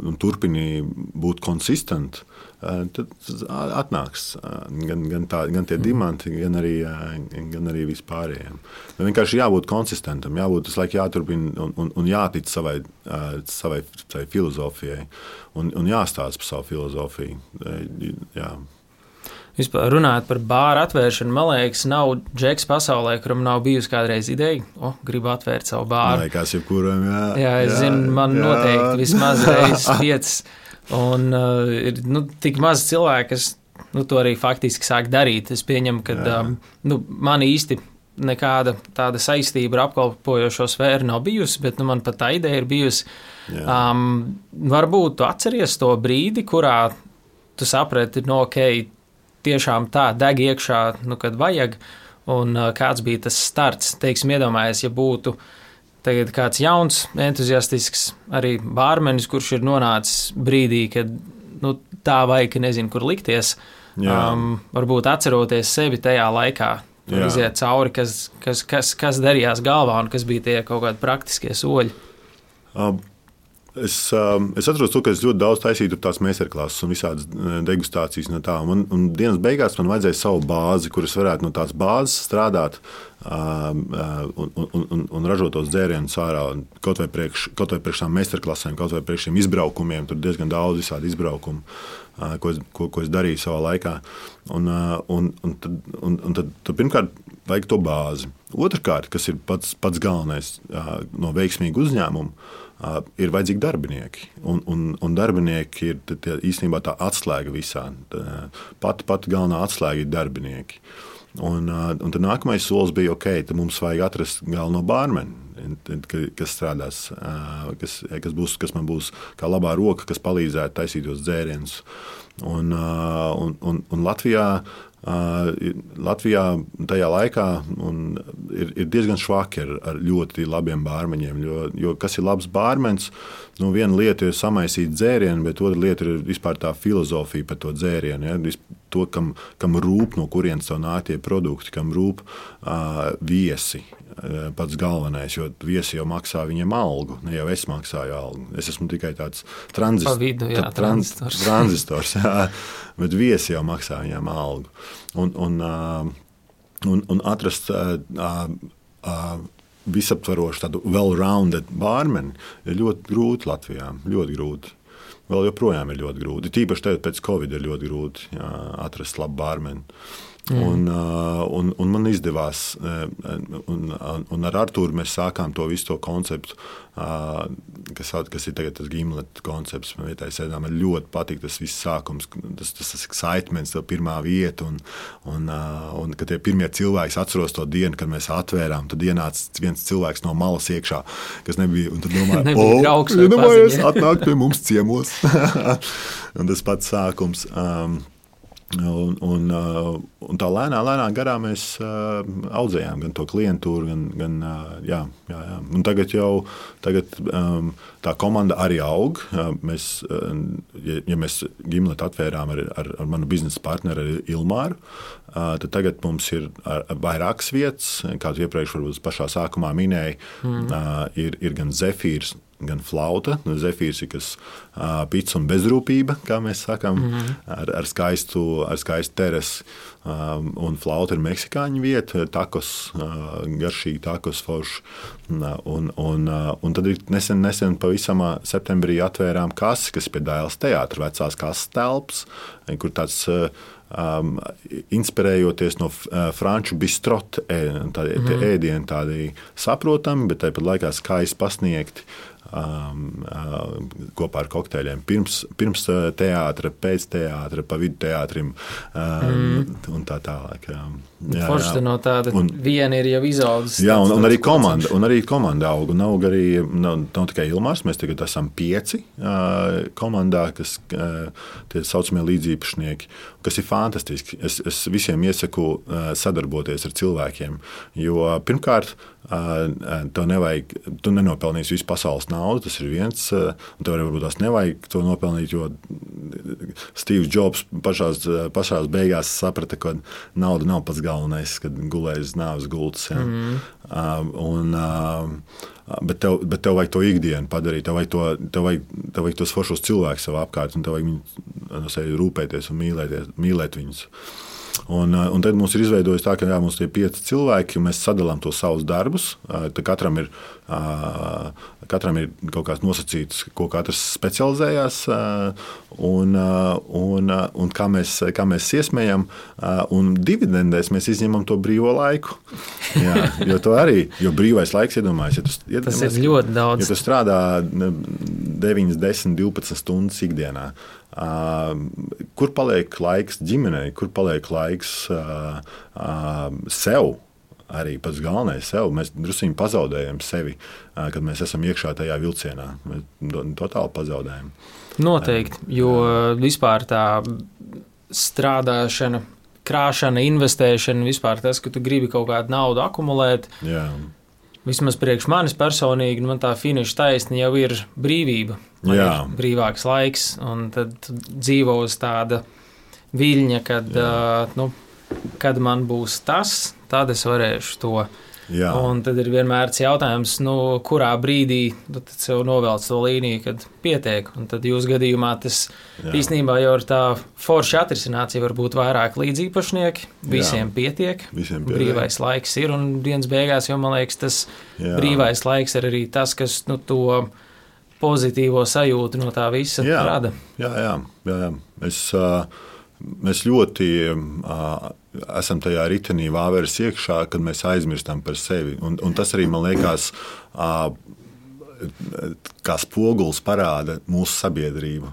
un turpini būt konsistents, tad atnāks gan, gan, tā, gan tie diamanti, gan arī, gan arī vispārējiem. Vienkārši jābūt konsistentam, jābūt visu laiku jāturpina un, un, un jātic savai, savai, savai filozofijai un, un jāstāsta par savu filozofiju. Jā. Vispār runājot par bāru atvēršanu, man liekas, nav džeks pasaulē, kuram nav bijusi kādreiz ideja, o, gribu atvērt savu bāru. Liekas, jebkuram, jā. Jā, es jā, zinu, man jā. noteikti vismaz *laughs* reizes piecas. Un uh, ir nu, tik maz cilvēku, kas nu, to arī faktiski sāk darīt. Es pieņemu, ka um, nu, man īsti nekāda tāda saistība ar apkalpojošo sfēru nav bijusi, bet nu, man pat tā ideja ir bijusi. Jā. Um, varbūt tu atceries to brīdi, kurā tu saprati, no nu, ok, tiešām tā deg iekšā, nu, kad vajag. Un kāds bija tas starts? Teiksim, iedomājies, ja būtu tagad kāds jauns, entuziastisks arī bārmenis, kurš ir nonācis brīdī, kad nu, tā ka nezinu, kur likties. Jā. Um, varbūt atceroties sevi tajā laikā, tur iziet cauri, kas, kas, kas, kas darījās galvā un kas bija tie kaut kādi praktiskie soļi. Um, Es, um, es atceros, to, ka es ļoti daudz taisīju tās meistarklases un visādas uh, degustācijas no tām. Un, un dienas beigās man vajadzēja savu bāzi, kuras varētu no tās bāzes strādāt um, uh, un, un, un, un ražot tos dzērienus ārā. Kaut vai priekš, kaut vai priekš tām meistarklasēm, kaut vai priekš šiem izbraukumiem. Tur diezgan daudz visādi izbraukumu, uh, ko, es, ko, ko es darīju savā laikā. Un, un, un, tad, un, un tad, tad pirmkārt, vajag to bāzi. Otrakārt, kas ir pats, pats galvenais no veiksmīga uzņēmuma ir vajadzīgi darbinieki. Un, un, un darbinieki ir tie, īstenībā tā atslēga visā. Pati pat galvenā atslēga ir darbinieki. Un, un tad nākamais solis bija, ok, mums vajag atrast galveno bārmeni. Kas strādās, kas, kas, būs, kas man būs kā labā roka, kas palīdzētu taisīt tos dzērienus. Un, un, un, un Latvijā Latvijā tajā laikā ir, ir diezgan švaki ar, ar ļoti labiem bārmeņiem. Jo, jo kas ir labs bārmenis? Nu, viena lieta ir samaisīt dzērienu, bet otra lieta ir vispār tā filozofija par to dzērienu. Ja? To, kam, kam rūp, no kurienes nāk tie produkti, kam rūp uh, viesi. Pats galvenais, jo viesi jau maksā viņiem algu, ne jau es maksāju algu. Es esmu tikai tāds tranzist, vidu, jā, trans, tranzistors. *laughs* Jā bet viesi jau maksā viņiem algu. Un, un, un, un atrast visaptvarošu, tādu well-rounded bārmeni ir ļoti grūti Latvijā. Ļoti grūti. Vēl joprojām ir ļoti grūti. Tīpaši tagad pēc Covid ir ļoti grūti jā, atrast labu bārmeni. Mm. Un, un, un man izdevās, un, un ar Arthuru mēs sākām to visu to konceptu, kas, kas ir tagad tas gimleta koncepts. Man vietai sēdām, man ļoti patīk tas viss sākums, tas, tas, tas excitements, tā pirmā vieta, un, un, un kad tie pirmie cilvēki atceros to dienu, kad mēs atvērām, tad ienāca viens cilvēks no malas iekšā, kas nebija, un tad *laughs* domāja, o, draugs, iedomājies, atnāk pie mums ciemos. *laughs* un tas pats sākums. Um, Un, un, uh, un tā lēnā, lēnā garā mēs uh, audzējām gan to klientūru, gan, gan uh, jā, jā, jā. Un tagad jau tagad, um, tā komanda arī aug. Mēs, ja, ja mēs gimletu atvērām ar, ar, ar manu biznesa partneri Ilmāru, tad tagad mums ir vairākas vietas, kā jau iepriekš pašā sākumā minēju, mm. ir, ir gan Zefīrs gan flauta, nu, zefīrs ir kas uh, pits un bezrūpība, kā mēs sakām, mm -hmm. ar, ar, skaistu, ar skaistu terasi. Um, un flauta ir meksikāņu vieta, takos, garšīgi takos forši. Un, un, un tad nesen, nesen pavisam septembrī atvērām kasi, kas pie Dēls teātra vecās kases telpas, kur tāds um, inspirējoties no franču bistrotu tādiem mm. ēdieniem, tādi saprotami, bet tāpat laikā skaisti pasniegti. Um, uh, kopā ar kokteļiem. Pirms, pirms uh, teātris, pēc teātris, pa vidu teātrim um, mm. un tā tālāk. Um, jā, Forši jā. no tāda un, viena ir jau izaudzis. Jā, un, un, arī komanda, un arī komanda aug. Un aug arī, nav, nav tikai Ilmārs, mēs tagad esam pieci uh, komandā, kas uh, tie saucamie līdzīpašnieki, kas ir fantastiski. Es, es visiem iesaku uh, sadarboties ar cilvēkiem, jo pirmkārt, uh, Tev nevajag, tu nenopelnīsi visu pasaules naudu, tas ir viens. Tev arī varbūt tās nevajag to nopelnīt, jo Steve's Jobs pašās, pašās beigās saprata, ka nauda nav pats galvenais, kad gulējas nāves gultas. Ja. Mm. Un, bet, tev, bet tev vajag to ikdienu padarīt, tev vajag, to, tev vajag, tev vajag tos foršos cilvēkus savā apkārtnē, un tev vajag viņu rūpēties un mīlēt, mīlēt viņus. Un, eh, un tad mums ir izveidojis tā, ka jā, mums ir pieci cilvēki, un mēs sadalām to savus darbus. Tad katram ir, katram ir kaut kāds nosacīts, ko katrs specializējās, un, un, un kā, mēs, kā mēs iesmējam. Un dividendēs mēs izņemam to brīvo laiku. Jā, jo to arī, jo brīvais laiks, iedomājieties, ja tu, ja, tas ir ļoti daudz. Ja tu strādā 9, 10, 12 stundas ikdienā. Kur paliek laiks ģimenei, kur paliek laiks sev? Arī pats galvenais sev. Mēs druskuļi pazaudējam sevi, kad mēs esam iekšā tajā vilcienā. Mēs totāli pazaudējam. Noteikti, jo vispār tā strādāšana, krāšana, investēšana, vispār tas, ka tu gribi kaut kādu naudu akumulēt. Jā vismaz priekš manis personīgi, man tā finiša taisna jau ir brīvība. Ir brīvāks laiks, un tad dzīvo uz tāda viļņa, kad, uh, nu, kad man būs tas, tad es varēšu to Jā. Un tad ir vienmēr tas jautājums, nu, kurā brīdī tu sev novelc to līniju, kad pietiek. Un tad jūsu gadījumā tas Jā. īstenībā jau ir tā forša atrisinācija. Var būt vairāk līdzīpašnieki, visiem Jā. pietiek. Visiem pietiek. Brīvais laiks ir, un dienas beigās jau man liekas, tas Jā. brīvais laiks ir arī tas, kas nu, to pozitīvo sajūtu no tā visa jā, rada. Jā, jā, jā, jā. Es, uh, mēs ļoti uh, esam tajā ritenī vāveres iekšā, kad mēs aizmirstam par sevi. Un, un tas arī man liekas. Kā spogulis parāda mūsu sabiedrību.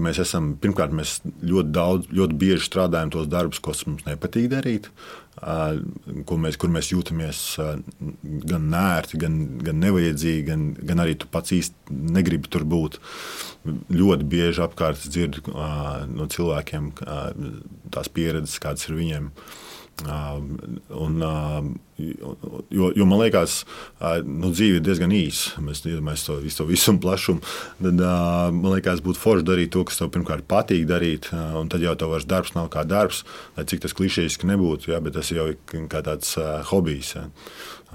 Mēs esam, pirmkārt, mēs ļoti daudz, ļoti bieži strādājam tos darbus, ko mums nepatīk darīt, kur mēs, kur mēs jūtamies gan nērti, gan, gan nevajadzīgi, gan, gan arī tu pats īsti negribi tur būt. Ļoti bieži apkārt dzirdu no cilvēkiem tās pieredzes, kādas ir viņiem. Un, jo, jo man liekas, nu, dzīve ir diezgan īsa. Mēs iedomājamies to visu, to visumu plašumu. Tad man liekas, būtu forši darīt to, kas tev pirmkārt patīk darīt. Un tad jau vairs darbs nav kā darbs, lai cik tas klišejiski nebūtu. Jā, bet tas jau ir kā tāds hobijs. Jā.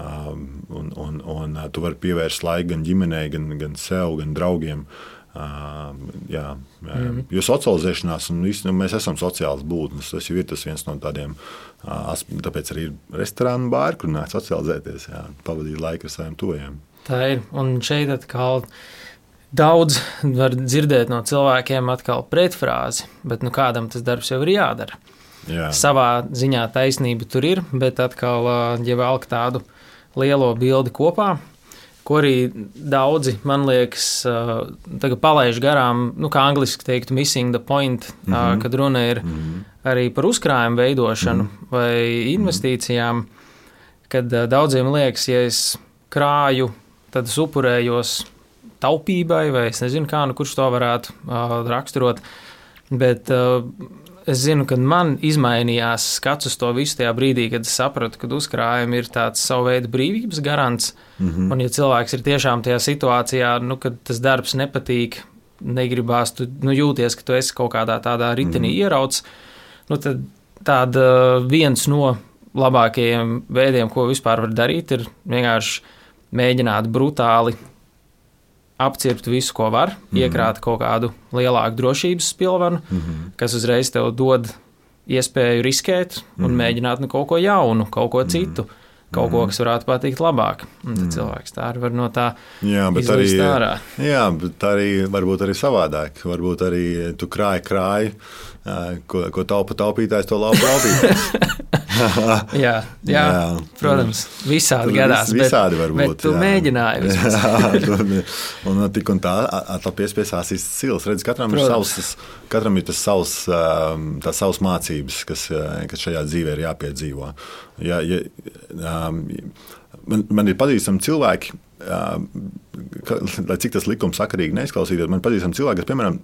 Un, un, un tu vari pievērst laiku gan ģimenei, gan, gan sev, gan draugiem. Uh, jā. Mm. Jo socializēšanās, un nu, mēs esam sociāls būtnes. Tas jau ir tas viens no tādiem. Tāpēc arī ir restorāna bāri, kur nāk socializēties, jā, pavadīt laiku ar saviem tuvajiem. Tā ir. Un šeit atkal daudz var dzirdēt no cilvēkiem atkal pretfrāzi, bet nu, kādam tas darbs jau ir jādara. Jā. Savā ziņā taisnība tur ir, bet atkal, ja velk tādu lielo bildi kopā, ko arī daudzi, man liekas, palaiž garām, nu, kā angliski teiktu, missing the point, mm -hmm. kad runa ir mm -hmm. arī par uzkrājumu veidošanu mm -hmm. vai investīcijām, kad daudziem liekas, ja es krāju, tad es upurējos taupībai, vai es nezinu, kā, nu, kurš to varētu uh, raksturot, bet uh, es zinu, ka man izmainījās skats uz to visu tajā brīdī, kad es sapratu, ka uzkrājumi ir tāds savu veidu brīvības garants. Mm -hmm. Un, ja cilvēks ir tiešām tajā situācijā, nu, kad tas darbs nepatīk, negribās, tu nu, jūties, ka tu esi kaut kādā tādā ritenī mm -hmm. ierauts, nu, tad tāda viens no labākajiem veidiem, ko vispār var darīt, ir vienkārši mēģināt brutāli apcirpt visu, ko var, mm -hmm. iekrāt kaut kādu lielāku drošības pilvenu, mm -hmm. kas uzreiz tev dod iespēju riskēt un mm -hmm. mēģināt nu, kaut ko jaunu, kaut ko citu. Mm -hmm kaut ko, kas varētu patikt labāk. Un tad mm. cilvēks tā arī var no tā arī, ārā. Jā, bet arī varbūt arī savādāk. Varbūt arī tu krāji, krāji, ko, ko taupa taupītājs, to laupa laupītājs. *laughs* *laughs* jā, jā, jā, protams, visādi gadās. Vis, visādi var būt. Tu jā. mēģināji. *laughs* jā, un tik un tā, tā piespiesās īsti sils. Redz, katram protams. ir savs, katram ir tas savs, tas savs mācības, kas, kas šajā dzīvē ir jāpiedzīvo. Ja, ja, man, man ir pazīstami cilvēki, lai cik tas likums sakarīgi neizklausītos, man pazīstami cilvēki, kas, piemēram,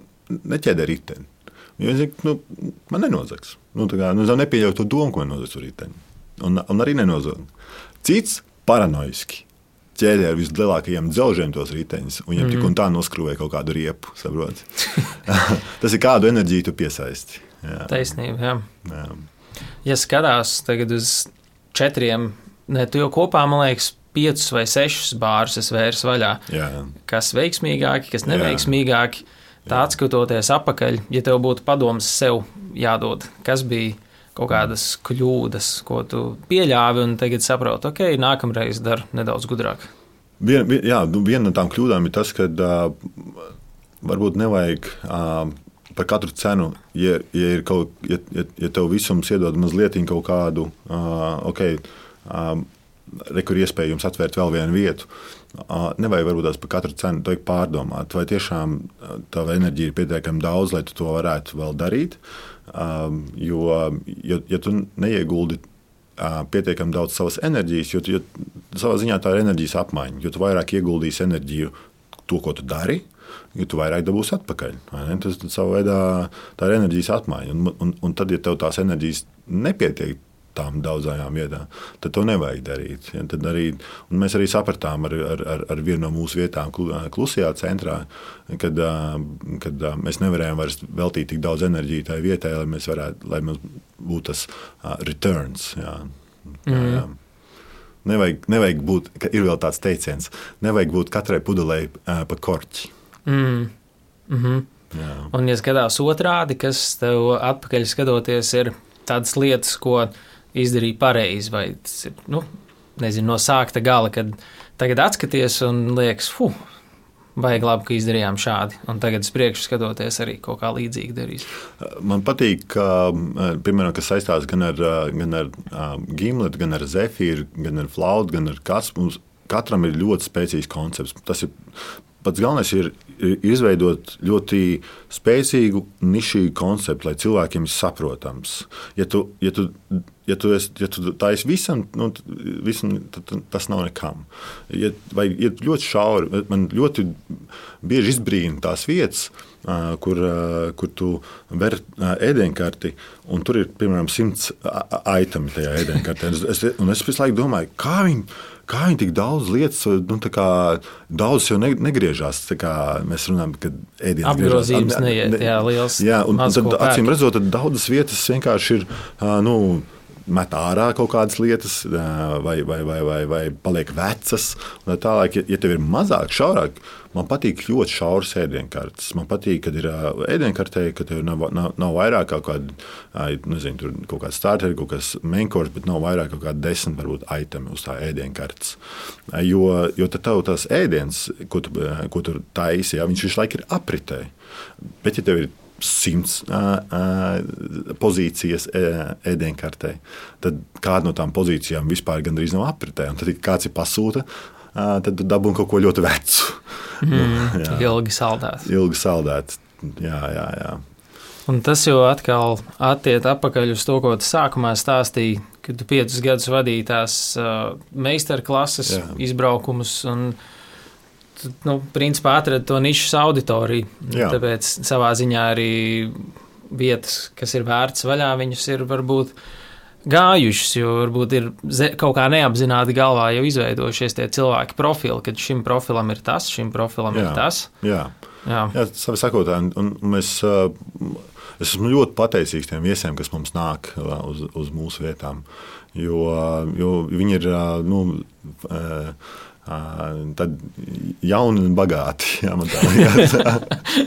neķēdē riteni. Viņi zina, nu, man nenozags. Nu, kā, nu, nepieļauj to domu, ko man nozags rīteni. Un, un arī nenozag. Cits paranoiski ķēdē ar vislielākajiem dzelžiem tos riteņus, un viņam mm tik un tā noskrūvēja kaut kādu riepu. *laughs* Tas ir kādu enerģiju tu piesaisti. Jā. Taisnība, jā. jā. Ja skatās tagad uz četriem, ne, tu jau kopā, man liekas, piecus vai sešus bārus es vērsu vaļā. Jā. Kas veiksmīgāki, kas neveiksmīgāki. Jā. Tā atskatoties atpakaļ, ja tev būtu padoms sev jādod, kas bija kaut kādas kļūdas, ko tu pieļāvi, un tagad saproti, ok, nākamreiz dar nedaudz gudrāk. Vien, vien, jā, nu, viena no tām kļūdām ir tas, ka uh, varbūt nevajag uh, par katru cenu, ja, ja, kaut, ja, ja, ja tev visums iedod mazliet kaut kādu, uh, ok, uh, rekur iespēju jums atvērt vēl vienu vietu. Nevajag varbūt tās par katru cenu to pārdomāt, vai tiešām tava enerģija ir pietiekami daudz, lai tu to varētu vēl darīt. Jo, ja, ja tu neieguldi pietiekami daudz savas enerģijas, jo, jo savā ziņā tā ir enerģijas apmaiņa, jo vairāk ieguldīsi enerģiju to, ko tu dari, jo tu vairāk dabūsi atpakaļ. Tas savā veidā tā ir enerģijas apmaiņa. Un, un, un tad, ja tev tās enerģijas nepietiek tām daudzajām vietām, tad to nevajag darīt. Ja, arī, mēs arī sapratām ar, ar, ar, ar vienu no mūsu vietām, klusajā centrā, kad, kad mēs nevarējām vairs veltīt tik daudz enerģijas tajā vietā, lai mēs varētu, lai mums būtu tas returns. Jā, jā, jā. Nevajag, nevajag būt, ir vēl tāds teiciens, nevajag būt katrai pudelei pa korķi. Mm. Mm -hmm. Jā. Un, ja skatās otrādi, kas tev atpakaļ skatoties, ir tādas lietas, ko izdarīju pareizi, vai tas ir nu, nezinu, no sākta gala, kad tagad atskaties un liekas, fuh, vajag labi, ka izdarījām šādi. Un tagad, priekšā skatoties, arī kaut kā līdzīgi darīs. Man patīk, ka, piemēram, kas saistās gan ar, gan ar gimletu, gan ar zefīru, gan ar flautu, gan ar kas. Mums katram ir ļoti spēcīgs koncepts. Tas ir pats galvenais ir izveidot ļoti spēcīgu, nišīgu konceptu, lai cilvēkiem ir saprotams. Ja tu, ja tu, ja tu, esi, ja tu taisi visam, nu, visam, tad tas nav nekam. Ja, vai ja ļoti šauri, man ļoti bieži izbrīna tās vietas, kur, kur tu vari ēdienkarti, un tur ir piemēram simts itemi tajā ēdienkartē. Es, es, visu laiku domāju, kā viņi kā viņi tik daudz lietas, nu, kā, daudz jau ne, negriežās. Mēs runājam, ka ēdienas apgrozījums neiet, jā, liels. Jā, un, un tad, acīm redzot, daudzas vietas vienkārši ir. Nu, met ārā kaut kādas lietas, vai, vai, vai, vai, vai paliek vecas. Tālāk, ja, tev ir mazāk, šaurāk, man patīk ļoti šauras ēdienkartes. Man patīk, kad ir ēdienkartē, ka tev nav, nav, nav vairāk kaut kāda, nezinu, tur kaut kāds starteri, kaut kas menkors, bet nav vairāk kaut kāda desmit, varbūt, itemi uz tā ēdienkartes. Jo, jo tad tev tas ēdiens, ko tu, ko tu taisi, ja, viņš visu laiku ir apritē. Bet, ja tev ir simts pozīcijas ēdienkartē, tad kāda no tām pozīcijām vispār gandrīz nav apritē. Un tad, kad kāds ir pasūta, tad dabūna kaut ko ļoti vecu. Mm, *laughs* jā. ilgi saldēts. Ilgi saldēts. Jā, jā, jā. Un tas jau atkal attiec atpakaļ uz to, ko tu sākumā stāstīji, kad tu piecus gadus vadīji tās uh, meistarklases izbraukumus. Un, uh, nu, principā atrada to nišas auditoriju. Jā. Tāpēc savā ziņā arī vietas, kas ir vērts vaļā, viņas ir varbūt gājušas, jo varbūt ir kaut kā neapzināti galvā jau izveidojušies tie cilvēki profili, kad šim profilam ir tas, šim profilam jā, ir tas. Jā, jā. jā savi sakot, un, un mēs. Es esmu ļoti pateicīgs tiem viesiem, kas mums nāk uz, uz mūsu vietām. Jo, jo viņi ir nu, Tad jauni un bagāti. *laughs* Jā, man tā liekas.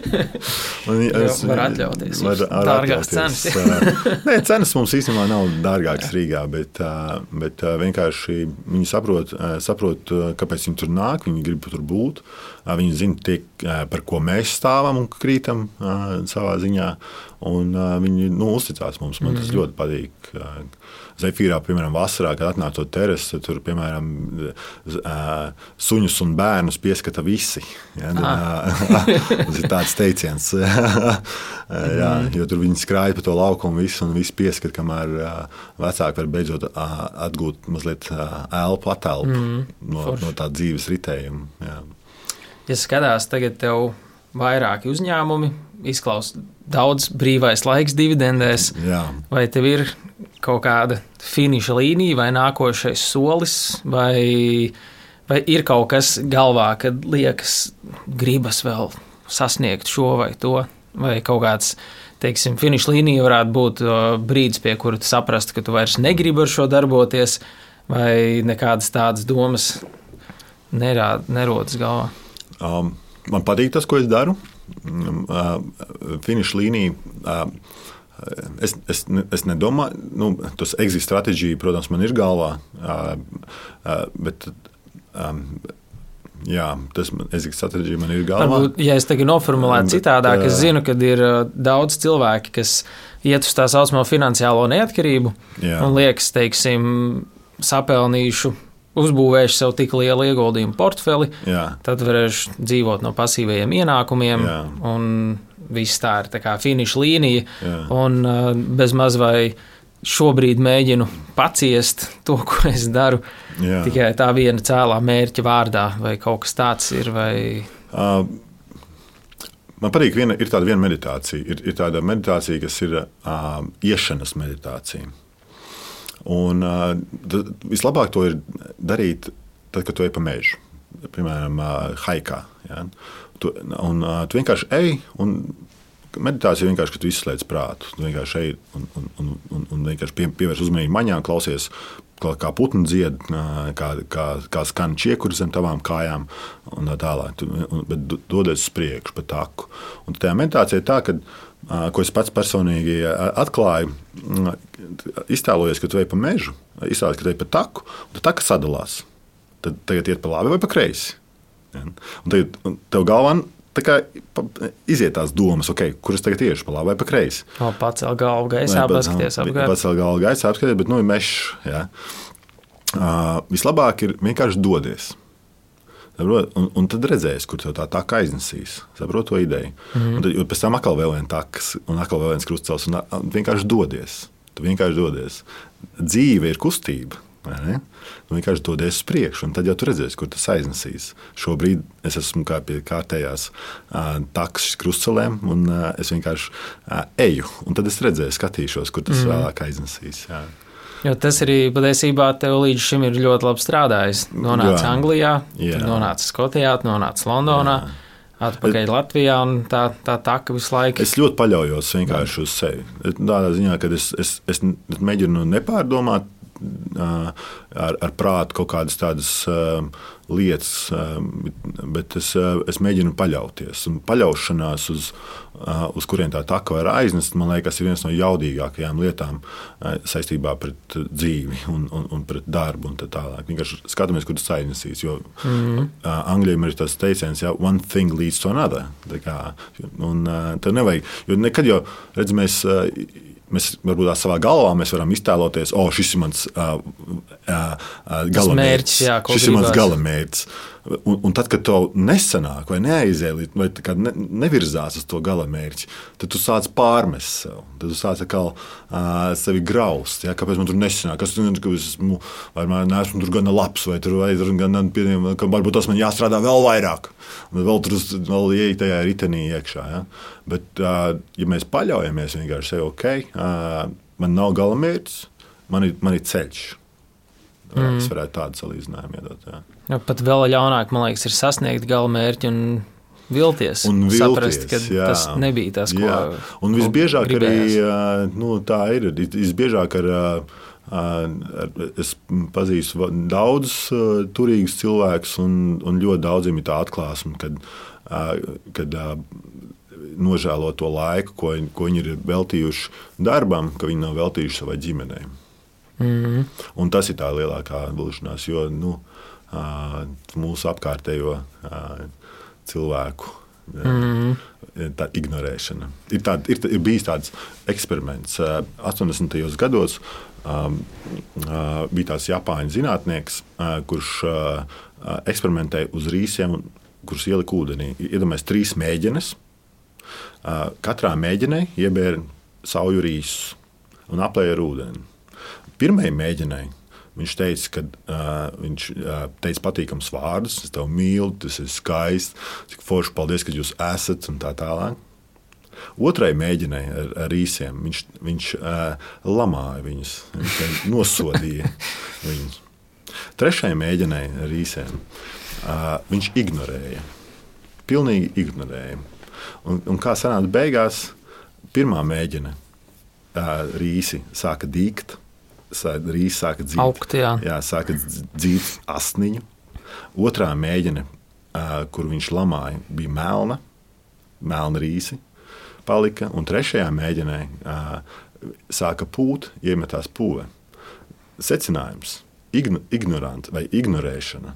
*laughs* es varu atļauties. Var, var dārgākas cenas. Nē, cenas mums īstenībā nav dārgākas Rīgā, bet, bet vienkārši viņi saprot, saprot, kāpēc viņi tur nāk, viņi grib tur būt. Viņi zina, tiek, par ko mēs stāvam un krītam savā ziņā. Un, viņi nu, uzticās mums. Man tas mm -hmm. ļoti patīk Zefīrā, piemēram, vasarā, kad atnāca to terasi, tur, piemēram, suņus un bērnus pieskata visi. Ja, tad, *laughs* tas ir tāds teiciens. *laughs* jā, jo tur viņi skrāja pa to laukumu visu, un viss pieskata, kamēr vecāki var beidzot atgūt mazliet elpu, atelpu mm, no, forši. no tā dzīves ritējuma. Jā. Ja skatās tagad tev vairāki uzņēmumi, izklausās daudz brīvais laiks dividendēs, Jā. vai tev ir kaut kāda finiša līnija vai nākošais solis, vai, vai ir kaut kas galvā, kad liekas, gribas vēl sasniegt šo vai to, vai kaut kāds. Teiksim, finiša līnija varētu būt brīdis, pie kura tu saprastu, ka tu vairs negribi ar šo darboties, vai nekādas tādas domas nerā, nerodas galvā. Um, man patīk tas, ko es daru. Um, uh, finiša līnija. Uh, Es, es, es nedomāju, nu, tas exit stratēģija, protams, man ir galvā. Bet, Jā, tas ir stratēģija, man ir galvā. Varbūt, ja es tagad noformulētu citādāk, es zinu, ka ir daudz cilvēki, kas iet uz tā saucamo finansiālo neatkarību jā. un liekas, teiksim, sapelnīšu uzbūvējuši sev tik lielu ieguldījumu portfeli, jā. tad varēšu dzīvot no pasīvajiem ienākumiem. Jā. Un viss tā ir tā finiša līnija. Jā. Un uh, bez maz vai šobrīd mēģinu paciest to, *laughs* ko es daru. Jā. Tikai tā viena cēlā mērķa vārdā, vai kaut kas tāds ir. Vai... Uh, man patīk, viena, ir tāda viena meditācija. Ir, ir tāda meditācija, kas ir uh, iešanas meditācija. Un uh, vislabāk to ir darīt tad, kad tu ej pa mežu. Piemēram, uh, haikā. Ja? Tu, un, uh, tu vienkārši ej, un meditācija vienkārši, ka tu izslēdz prātu. Tu vienkārši ej un, un, un, un, vienkārši pie, pievērš uzmanību maņām, klausies, kā putnu dzied, kā, kā, kā skan čiekuri zem tavām kājām un tā tālāk. Un, bet dodies uz priekšu pa taku. Un tajā meditācijā ir tā, ka ko es pats personīgi atklāju, iztēlojies, ka tu ej pa mežu, iztēlojies, ka tu ej pa taku, un tā taka sadalās. Tad tagad iet pa labi vai pa kreisi. Un tagad tev galvā kā, iziet tās domas, okay, kuras tagad tieši pa labi vai pa kreisi. Pacēl galvu gaisā, paskaties apkārt. Pacēl galvu gaisā, apskaties, bet nu ir mežs. Ja? Uh, vislabāk ir vienkārši dodies. Saprot? Un, un tad redzēs, kur tā tā kā aiznesīs. Saprotu to ideju. Mm -hmm. Un tad pēc tam atkal vēl viens takas, un atkal vēl viens krustcels, un vienkārši dodies. Tu vienkārši dodies. Dzīve ir kustība. Nu, vienkārši dodies uz priekšu, un tad jau redzēs, kur tas aiznesīs. Šobrīd es esmu kā pie kārtējās uh, takses krustcelēm, un uh, es vienkārši uh, eju. Tad es redzēšu, skatīšos, kur tas mm. vēlāk aiznesīs. Jā. Jo tas arī patiesībā tev līdz šim ir ļoti labi strādājis. Nonāca Anglijā, nonāca Skotijā, nonāca Londonā. Jā. Atpakaļ Bet, Latvijā, un tā, tā taka visu laiku. Es ļoti paļaujos vienkārši uz sevi. Tādā ziņā, ka es, es, es mēģinu nepārdomāt ar, ar prātu kaut kādas tādas lietas, bet es, es mēģinu paļauties. Un paļaušanās uz, uz kuriem tā taka var aiznest, man liekas, ir viens no jaudīgākajām lietām saistībā pret dzīvi un, un, un pret darbu. Un tā tālāk. Vienkārši skatāmies, kur tas aiznesīs. Jo mm -hmm. Anglijam ir tas teiciens, ja one thing leads to another. Tā kā, un, tev nevajag, jo nekad jau, redz, mēs Mēs varbūt savā galvā mēs varam iztēloties, o, oh, šis ir mans uh, uh, gala mērķis. Jā, šis ir mans gala mērķis. Un, un tad, kad tev nesanāk, vai neaizēj, vai ne, nevirzās uz to gala mērķi, tad tu sāc pārmest sev. Tad tu sāc atkal uh, sevi graust. Ja? Kāpēc man tur nesanāk? Kas tur ir? Es esmu, vai man neesmu tur gana labs, vai tur vai tur gana, ka varbūt tas man jāstrādā vēl vairāk. Vēl tur vēl ieiet tajā ritenī iekšā. Ja? Bet, uh, ja mēs paļaujamies vienkārši sev, ok, uh, man nav gala mērķis, man ir, man ir ceļš. Mm. Es varētu tādu salīdzinājumu iedot. Jā. Ja, pat vēl ļaunāk, man liekas, ir sasniegt gala mērķi un vilties. Un vilties saprast, ka jā. tas nebija tas, ko. Jā. Un visbiežāk arī nu, tā ir. Visbiežāk ar Es pazīstu daudzus turīgus cilvēkus, un, un ļoti daudziem ir tā atklāsme, kad, kad nožēlo to laiku, ko, ko viņi ir veltījuši darbam, ka viņi nav veltījuši savai ģimenei. Mm. Un tas ir tā lielākā vilšanās, jo nu, mūsu apkārtējo cilvēku Mm. Tā ignorēšana. Ir, tād, ir, ir bijis tāds eksperiments 80. gados. Um, bija tāds Japāņu zinātnieks, kurš eksperimentēja uz rīsiem, kurus ielika ūdenī. Iedomājieties, trīs mēģinājums. Uh, katrā mēģinē iebēra sauju rīsus un aplēja ar ūdeni. Pirmajai mēģinājumai Viņš teica, ka uh, viņš uh, teica patīkams vārdus, es tevi mīlu, tas ir skaisti, cik forši, paldies, ka jūs esat un tā tālāk. Otrai mēģināja ar, ar īsiem. Viņš, viņš uh, lamāja viņus, viņš *laughs* nosodīja viņus. Trešajai mēģināja ar īsiem. Uh, viņš ignorēja. Pilnīgi ignorēja. Un, un kā sanāca beigās, pirmā mēģina uh, rīsi sāka dīkt rīz sāka dzīt, Augt, jā. Jā, sāka dzīt asniņu. Otrā mēģina, kur viņš lamāja, bija melna, melna rīsi. Palika, un trešajā mēģinē sāka pūt, iemetās pūve. Secinājums - ignorants vai ignorēšana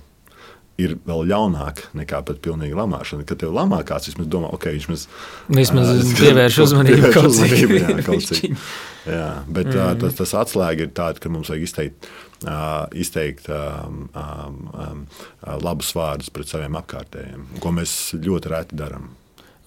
ir vēl ļaunāk nekā pat pilnīga lamāšana. Kad tev lamā kāds, vismaz domā, ok, viņš mums vismaz *laughs* pievērš uzmanību kaut cik. jā, kaut cik. *laughs* jā, bet mm. uh, tas, tas atslēga ir tāds, ka mums vajag izteikt, uh, izteikt um, um, labus vārdus pret saviem apkārtējiem, ko mēs ļoti reti darām.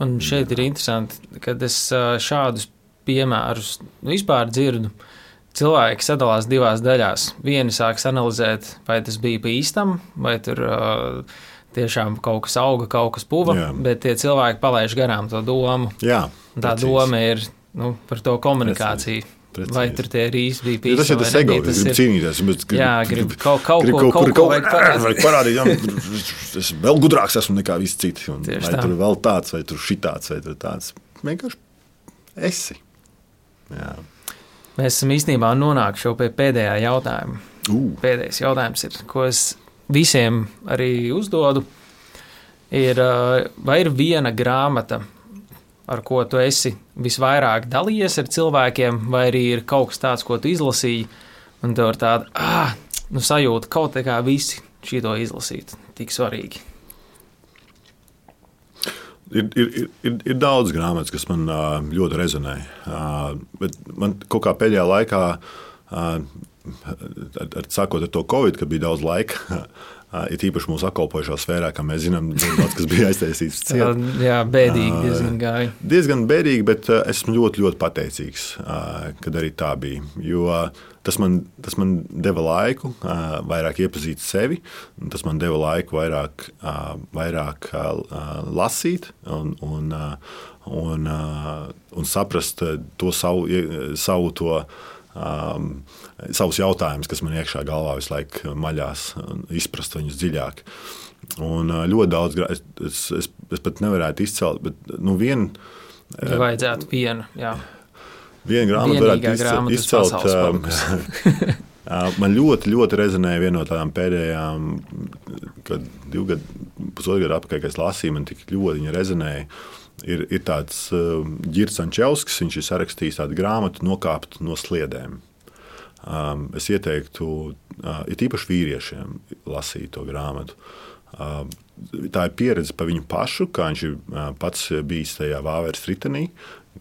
Un šeit ir interesanti, kad es šādus piemērus nu, vispār dzirdu. Uh, cilvēki sadalās divās daļās. Vieni sāks analizēt, vai tas bija pa īstam, vai tur uh, tiešām kaut kas auga, kaut kas puva, Jā. bet tie cilvēki palaiž garām to domu. Jā, tā precīzi. doma ir nu, par to komunikāciju. Precīzi. Precīzi. Vai tur tie rīsi bija pīsni? Tas ir tas ego, tas grib cīnīties. Grib, jā, grib kaut, kaut, grib, ko, kaut, kaut, kaut ko parādīt. Jā, es vēl gudrāks esmu nekā visi citi. Un, vai tā. tur vēl tāds, vai tur šitāds, vai tur tāds. Vienkārši esi. Jā. Mēs esam īstenībā nonākuši pie pēdējā jautājuma. Uh. Pēdējais jautājums ir, ko es visiem arī uzdodu. Ir, vai ir viena grāmata, ar ko tu esi visvairāk dalījies ar cilvēkiem, vai arī ir kaut kas tāds, ko tu izlasīji, un tev ir tāda ah, nu, sajūta, kaut kā visi šito izlasīt. Tik svarīgi. Ir, ir, ir, ir daudz grāmatas, kas man ļoti rezonē. Bet man kaut kā pēdējā laikā, ar, ar, sākot ar to Covid, kad bija daudz laika, *laughs* ir īpaši mūsu apkalpošā sfērā, kā mēs zinām, daudz kas bija aiztaisīts. jā, jā, bēdīgi diezgan gāja. Diezgan bēdīgi, bet esmu ļoti, ļoti pateicīgs, kad arī tā bija. Jo tas man, tas man deva laiku vairāk iepazīt sevi, tas man deva laiku vairāk, vairāk lasīt un, un, un, un saprast to savu, savu to um, savus jautājumus, kas man iekšā galvā visu laiku maļās, izprast viņus dziļāk. Un uh, ļoti daudz, es, es, es, es pat nevarētu izcelt, bet nu, vienu. Ja vajadzētu vienu, jā. Vienu grāmatu varētu izcelt. Um, *laughs* Man ļoti, ļoti rezonēja viena no tādām pēdējām, kad divu gadu, pusotru gadu atpakaļ, kad es lasīju, man tik ļoti rezonēja. Uh, ir, ir tāds uh, Girts Ančevskis, viņš ir sarakstījis tādu grāmatu, nokāpt no sliedēm. Um, es ieteiktu, uh, it īpaši vīriešiem, lasīt to grāmatu. Uh, tā ir pieredze par viņu pašu, kā viņš ir uh, pats bijis tajā Vāveres ritenī,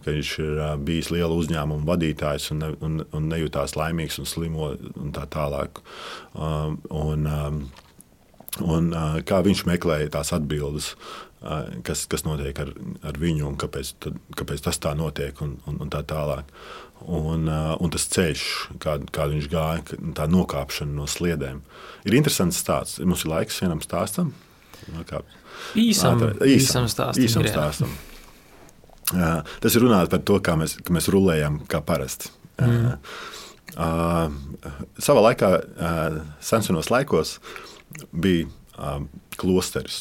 ka viņš ir uh, bijis liela uzņēmuma vadītājs un, ne, un, un nejūtās laimīgs un slimo un tā tālāk. Um, un, um, un, uh, kā viņš meklēja tās atbildes kas, kas notiek ar, ar viņu un kāpēc, tad, kāpēc tas tā notiek un, un, un tā tālāk. Un, un tas ceļš, kādu kā viņš gāja, tā nokāpšana no sliedēm. Ir interesants stāsts. Mums ir laiks vienam stāstam. Nokāpt. Īsam, Nā, tā, īsam, īsam stāstam. Īsam stāstam. Jā, tas ir runāt par to, kā mēs, mēs rulējam, kā parasti. Mm. Uh, savā laikā, uh, senos laikos, bija uh, klosteris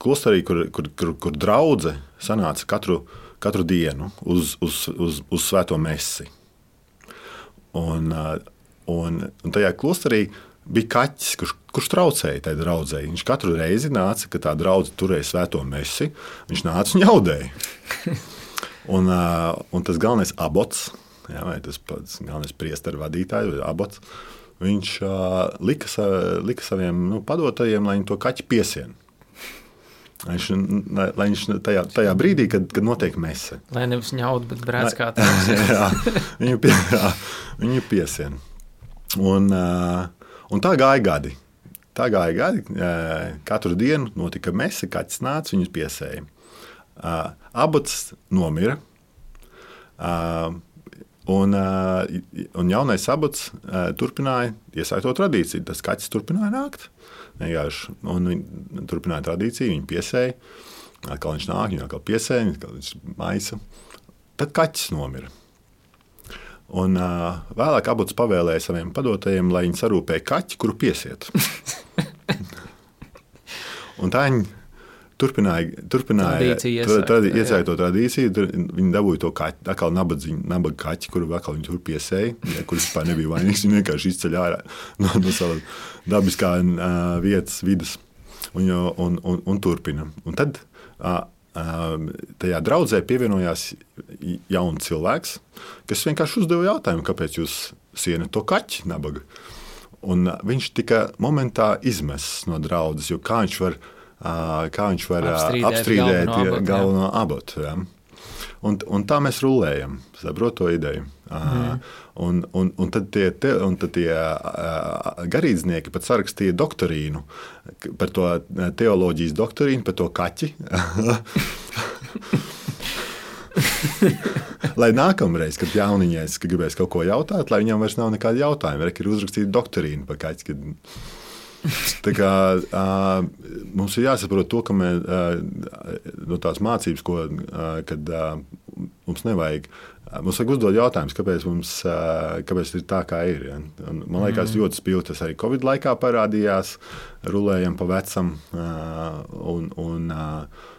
klosterī, kur, kur, kur, kur draudzene sanāca katru, katru dienu uz, uz, uz, uz svēto mesi. un, un, un tajā klosterī bija kaķis, kurš, kurš traucēja tai draudzēji. Viņš katru reizi nāca, kad tā draudzene turēja svēto mesi, viņš nāca un jaudēja. *laughs* un, un tas galvenais abots, jā, vai tas pats galvenais priesteru vadītājs vai abots, viņš lika, lika saviem nu, padotajiem, lai viņi to kaķi piesien. Viņš, lai viņš tajā, tajā brīdī, kad, kad notiek mese. Lai nevis ņaut, bet brēc kā tāds. *laughs* jā, viņu, pie, jā, viņu piesien. Un, un tā gāja gadi. Tā gāja gadi. Katru dienu notika mese, kaķis nāca, viņus piesēja. Abats nomira. Un, un jaunais abats turpināja iesākt to tradīciju. Tas kaķis turpināja nākt. Vienkārši. Un viņi turpināja tradīciju, viņi piesēja. Atkal viņš nāk, viņa atkal piesēja, atkal viņš maisa. Tad kaķis nomira. Un uh, vēlāk abots pavēlēja saviem padotajiem, lai viņi sarūpē kaķi, kuru piesiet. *laughs* un tā viņi turpināja, turpināja iesākt to tradīciju. Tur, viņi dabūja to kaķi, atkal nabaga kaķi, kuru atkal viņi tur piesēja, ja, kurš vispār nebija vainīgs. Viņi vienkārši izceļ ārā *laughs* no, no savas dabiskā uh, vietas, vidas un, un, un, un turpina. Un tad uh, tajā draudzē pievienojās jauns cilvēks, kas vienkārši uzdeva jautājumu, kāpēc jūs sienat to kaķi nabaga. Un viņš tika momentā izmests no draudzes, jo kā viņš var kā viņš var apstrīdēt, apstrīdēt galveno, galveno abotu. Ja? Un, un tā mēs rulējam, saprotam to ideju. Mm. Un, un, un tad tie, te, un tad tie garīdznieki pat sarakstīja doktorīnu par to teoloģijas doktorīnu, par to kaķi. *laughs* lai nākamreiz, kad jauniņais ka gribēs kaut ko jautāt, lai viņam vairs nav nekāda jautājuma, vai ir uzrakstīta doktorīna par kaķi. Kad... *laughs* Tā kā, uh, mums ir jāsaprot to, ka mēs, uh, no tās mācības, ko uh, kad, uh, mums nevajag. Mums vajag uzdot jautājumus, kāpēc, mums, uh, kāpēc ir tā, kā ir. Ja? Un, man liekas, mm. ļoti spilgti tas arī Covid laikā parādījās. Rulējam pa vecam, uh, un, un, uh,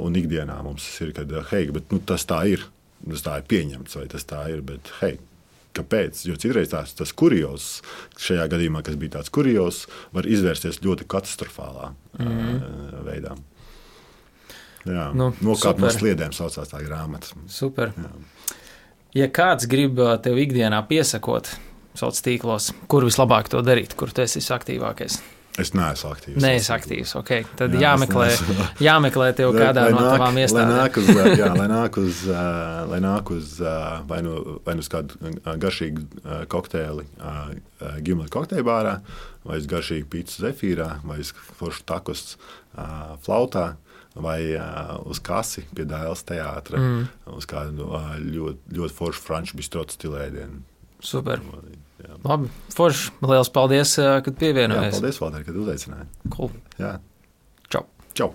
un ikdienā mums ir, kad hei, bet, nu, tas tā ir. Tas tā ir pieņemts, vai tas tā ir. Bet, hei, Kāpēc? Jo citreiz tās, tas kurjos, šajā gadījumā, kas bija tāds kurjos, var izvērsties ļoti katastrofālā mm -hmm. veidā. Jā, nu, Nokāpt no sliedēm saucās tā grāmata. Super. Jā. Ja kāds grib tev ikdienā piesakot sociālos tīklos, kur vislabāk to darīt, kur tu esi aktīvākais? Es neesmu aktīvs. Nē, es aktīvs. Okay. Tad jā, jāmeklē, *laughs* jāmeklē tev kādā lai no tavām iestādēm. Lai nāk uz, jā, lai nāk uz, lai nāk uz vai, nu, vai nu uz kādu garšīgu kokteili Gimleta kokteļa bārā, vai uz garšīgu pīci zefīrā, vai uz foršu takus flautā. Vai uh, uz kasi pie Dāvidas teātra, mm. uz kādu uh, ļoti, ļoti foršu franču bistrotu stilēdienu. Super. Jā. Labi, Forši, liels paldies, kad pievienojies. Jā, paldies, Valter, kad uzaicināji. Cool. Jā. Čau. Čau.